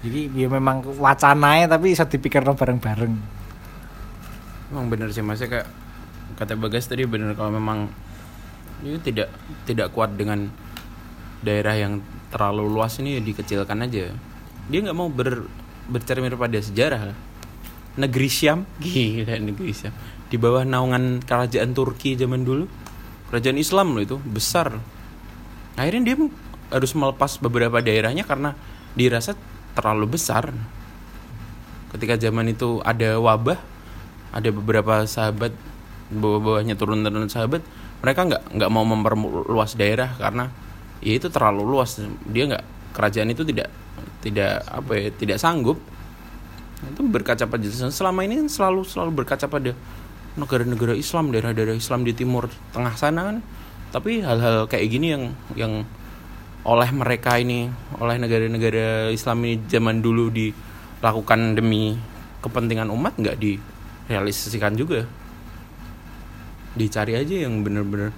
jadi ya memang wacananya tapi bisa dipikir bareng-bareng Emang bener sih masnya kayak kata Bagas tadi bener kalau memang itu tidak tidak kuat dengan daerah yang terlalu luas ini ya dikecilkan aja. Dia nggak mau ber, bercermin pada sejarah. Negeri Syam, gila negeri Syam. Di bawah naungan kerajaan Turki zaman dulu, kerajaan Islam loh itu besar. Akhirnya dia harus melepas beberapa daerahnya karena dirasa terlalu besar. Ketika zaman itu ada wabah, ada beberapa sahabat bawah-bawahnya turun-turun sahabat mereka nggak nggak mau memperluas daerah karena ya itu terlalu luas dia nggak kerajaan itu tidak tidak apa ya tidak sanggup itu berkaca pada selama ini kan selalu selalu berkaca pada negara-negara Islam daerah-daerah Islam di timur tengah sana kan. Tapi hal-hal kayak gini yang yang oleh mereka ini oleh negara-negara Islam ini zaman dulu dilakukan demi kepentingan umat nggak direalisasikan juga. Dicari aja yang bener-bener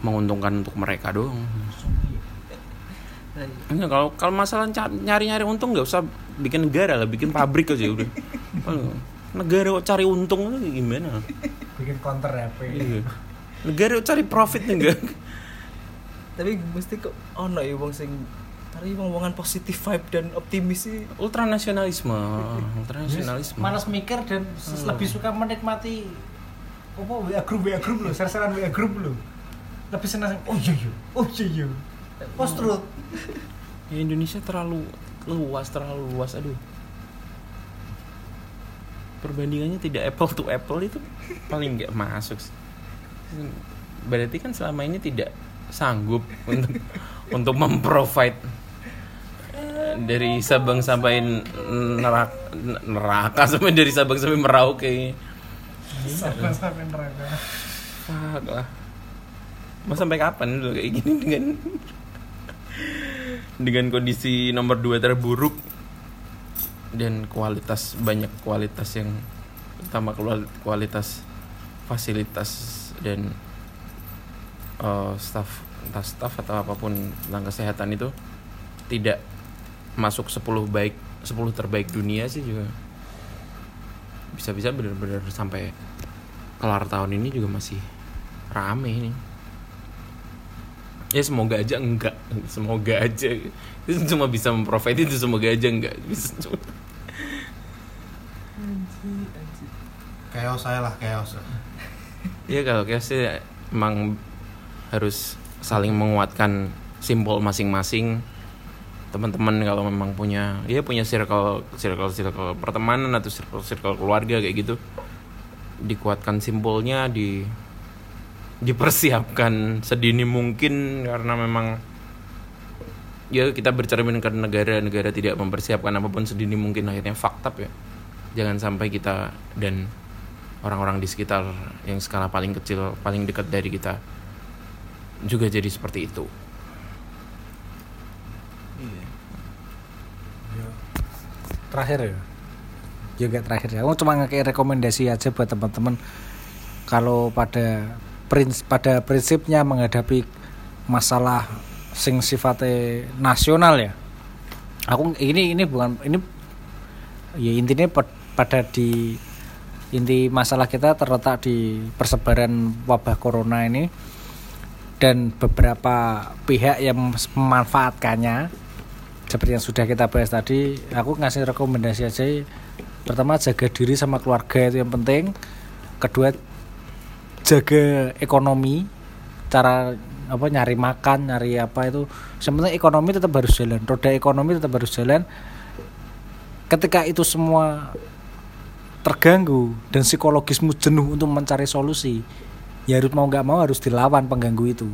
menguntungkan untuk mereka doang Enggak, kalau kalau masalah nyari-nyari untung nggak usah bikin negara lah bikin pabrik aja udah. Negara kok cari untung itu gimana? Bikin counter HP Iya. negara kok cari profit enggak tapi mesti kok ono ya wong sing cari wong-wongan positif vibe dan optimis sih. Ultranasionalisme ultranasionalisme. Malas mikir dan s- lebih suka menikmati apa WA group WA group lo ser-seran WA group lo lebih senang oh iya iya. Oh iya iya post truth. Ya, Indonesia terlalu luas terlalu luas aduh. Perbandingannya tidak apple to apple itu paling nggak masuk berarti kan selama ini tidak sanggup untuk (laughs) untuk memprovide eh, dari Sabang sampai neraka, neraka sampai dari Sabang sampai Merauke. Sampai neraka. Fuck lah. Mau sampai kapan dulu kayak gini dengan dengan kondisi nomor dua terburuk dan kualitas banyak kualitas yang utama kual- kualitas fasilitas dan eh, staff entah staff atau apa pun tentang kesehatan itu tidak masuk 10 baik 10 terbaik dunia sih juga. Bisa-bisa benar-benar sampai kelar tahun ini juga masih rame ini ya semoga aja enggak. Semoga aja. Itu cuma bisa memprovide itu semoga aja enggak. Bisa cuma chaos saya lah chaos. Ya kalau kayak sih emang harus saling menguatkan simbol masing-masing. Teman-teman kalau memang punya ya punya circle circle circle pertemanan atau circle circle keluarga kayak gitu. Dikuatkan simbolnya di dipersiapkan sedini mungkin karena memang ya kita bercermin ke negara-negara tidak mempersiapkan apa pun sedini mungkin akhirnya fakta ya. Jangan sampai kita dan orang-orang di sekitar yang skala paling kecil paling dekat dari kita juga jadi seperti itu. Iya. Terakhir ya? Juga terakhir ya. Aku cuma ngekei rekomendasi aja buat teman-teman kalau pada prins pada prinsipnya menghadapi masalah sing sifatnya nasional ya. Aku ini ini bukan ini ya intinya pa- pada di inti masalah kita terletak di persebaran wabah corona ini dan beberapa pihak yang memanfaatkannya. Seperti yang sudah kita bahas tadi aku ngasih rekomendasi aja. Pertama jaga diri sama keluarga itu yang penting. Kedua jaga ekonomi cara apa nyari makan nyari apa itu. Penting ekonomi tetap harus jalan roda ekonomi tetap harus jalan. Ketika itu semua terganggu dan psikologismu jenuh untuk mencari solusi ya harus mau nggak mau harus dilawan pengganggu itu.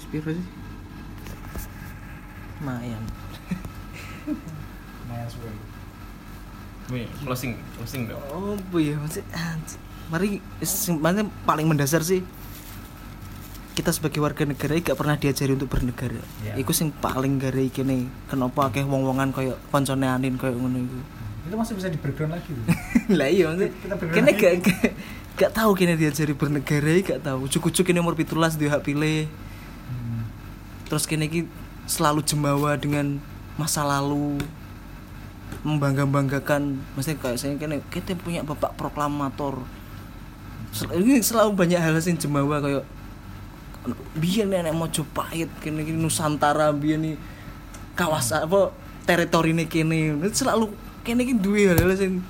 Sepiro sih closing closing dong oh iya masih mari sing paling mendasar sih kita sebagai warga negara gak pernah diajari untuk bernegara. Ya. Iku sing paling gara iki nih. Kenapa akeh wong-wongan koyo koncone anin koyo ngono iku. itu masih bisa di lagi (laughs) lah iya maksudnya kene gak, gak gak tahu kene diajari bernegara gak tahu ujuk-ujuk kene umur 17 dia hak pilih terus kene iki selalu jemawa dengan masa lalu membangga-banggakan. Maksudnya kayak saya kene kita punya bapak proklamator. Sel- ini selalu banyak hal sing jemawa kayak biar nenek Mojopahit kene iki Nusantara biar nih kawasan apa teritori ini kene. Itu selalu kene iki duwe hal-hal sing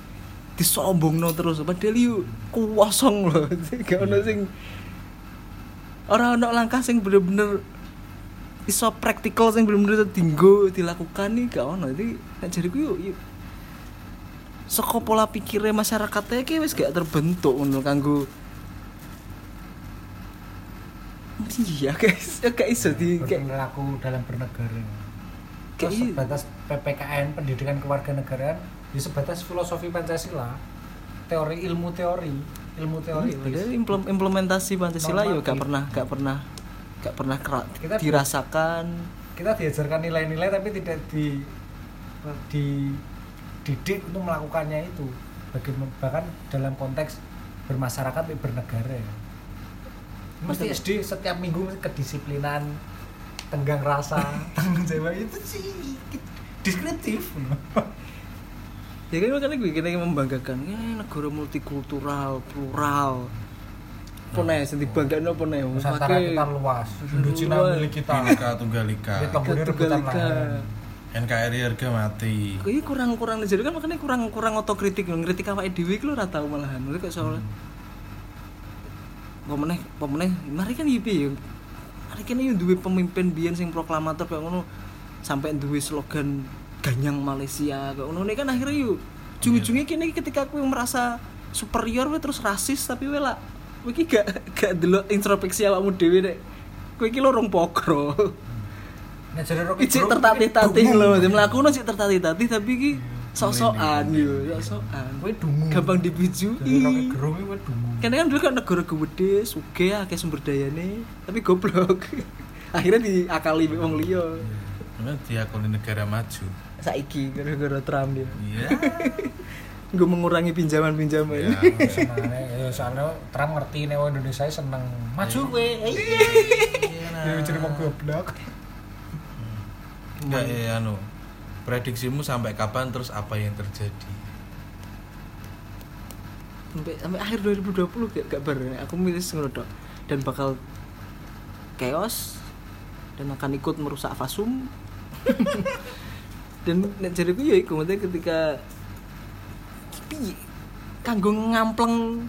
disombongno terus. Padahal yuk kosong loh (laughs) gak ono sing ora ono langkah sing bener-bener iso praktikal sing bener-bener tinggo dilakukan nih gak ono. Jadi nek jariku yuk yuk saka pola pikirnya masyarakatnya ki wis gak terbentuk ngono kanggo iya guys. Ya gak iso di kayak berlaku dalam bernegara. Kayak terus sebatas PPKN pendidikan kewarganegaraan ya sebatas filosofi Pancasila. Teori ilmu teori ilmu teori implem- implementasi Pancasila ya gak pernah gak pernah gak pernah kera- Kita- dirasakan. kita diajarkan nilai-nilai tapi tidak di dididik untuk melakukannya itu. Bagaimana bahkan dalam konteks bermasyarakat dan bernegara ya. mesti SD setiap minggu kedisiplinan tenggang rasa (laughs) tanggung jawab. Itu sih deskriptif. Ya kan makanya gue kita membanggakan ya negara multikultural plural apa nih sing dibanggakan apa nih Nusantara kita luas. Indochina Luas. milik kita. Bineka Tunggal Ika Kita rebutan lahan NKRI harga mati. Kok ini kurang-kurang jadi kan makanya kurang-kurang otokritik. Ngeritik awake dhewe iki lho ora tau malahan. Maksudnya kayak soalnya apa meneh, apa meneh, mari kan iki ya. Mari kan yo duwe pemimpin biyen sing proklamator kayak ngono sampai duwe slogan ganyang Malaysia kayak ngono. Ini kan akhirnya yuk ujung-ujungnya kini ketika aku merasa superior we terus rasis tapi we lah kowe iki gak gak delok introspeksi awakmu dhewe nek kowe iki lorong pokro Gerung tertatih-tatih lho, melakukan sih tertatih-tatih tapi ki sok-sokan yo, sok-sokan. Kowe dungu. Gampang dibijui. Gerung itu kowe dungu. Karena kan dulu kan negara gede, sugih akeh sumber dayane, tapi goblok. (laughs) Akhirnya diakali wong liya. Karena diakoni negara maju Saiki gara-gara Trump ya. Iya (laughs) Gue mengurangi pinjaman-pinjaman. Ya, (laughs) Senengane, ya soalnya Trump ngerti nek wong Indonesia seneng maju kowe. Iya. Ya (laughs) jadi wong goblok. Enggak ya anu Prediksimu sampai kapan terus apa yang terjadi sampai sampai akhir 2020 gak, gak bar aku milih ngono tok dan bakal chaos dan akan ikut merusak fasum (laughs) dan nek jariku ya iku maksudnya ketika piye kanggo ngampleng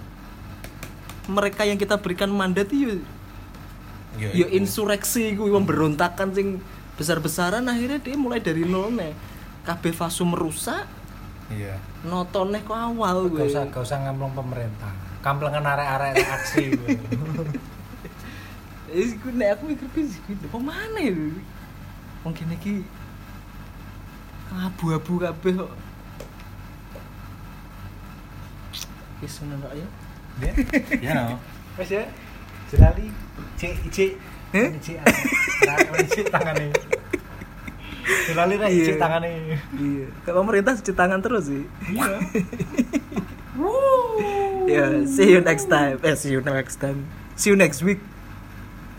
mereka yang kita berikan mandat itu Ya, ya insureksi gue pemberontakan sing besar-besaran akhirnya dia mulai dari nol nih kabeh fasum merusak Iya nontonnya kok awal gue Gak usah gak usah ngamplong pemerintah. Kamplengan arek-arek aksi. (laughs) Eh, gue nek aku mikir gue gue kok mana ya? Mungkin iki abu-abu kabeh kok. Wis ngono ya. Ya. Ya no Wes ya. Jelali. Cek cek. Eh? Cek. Cek tangane. Jelali ra Iya. cek tangane. Iya. Kayak pemerintah cuci tangan terus sih. Iya. (laughs) Ya, see you next time. Eh, see you next time. See you next week.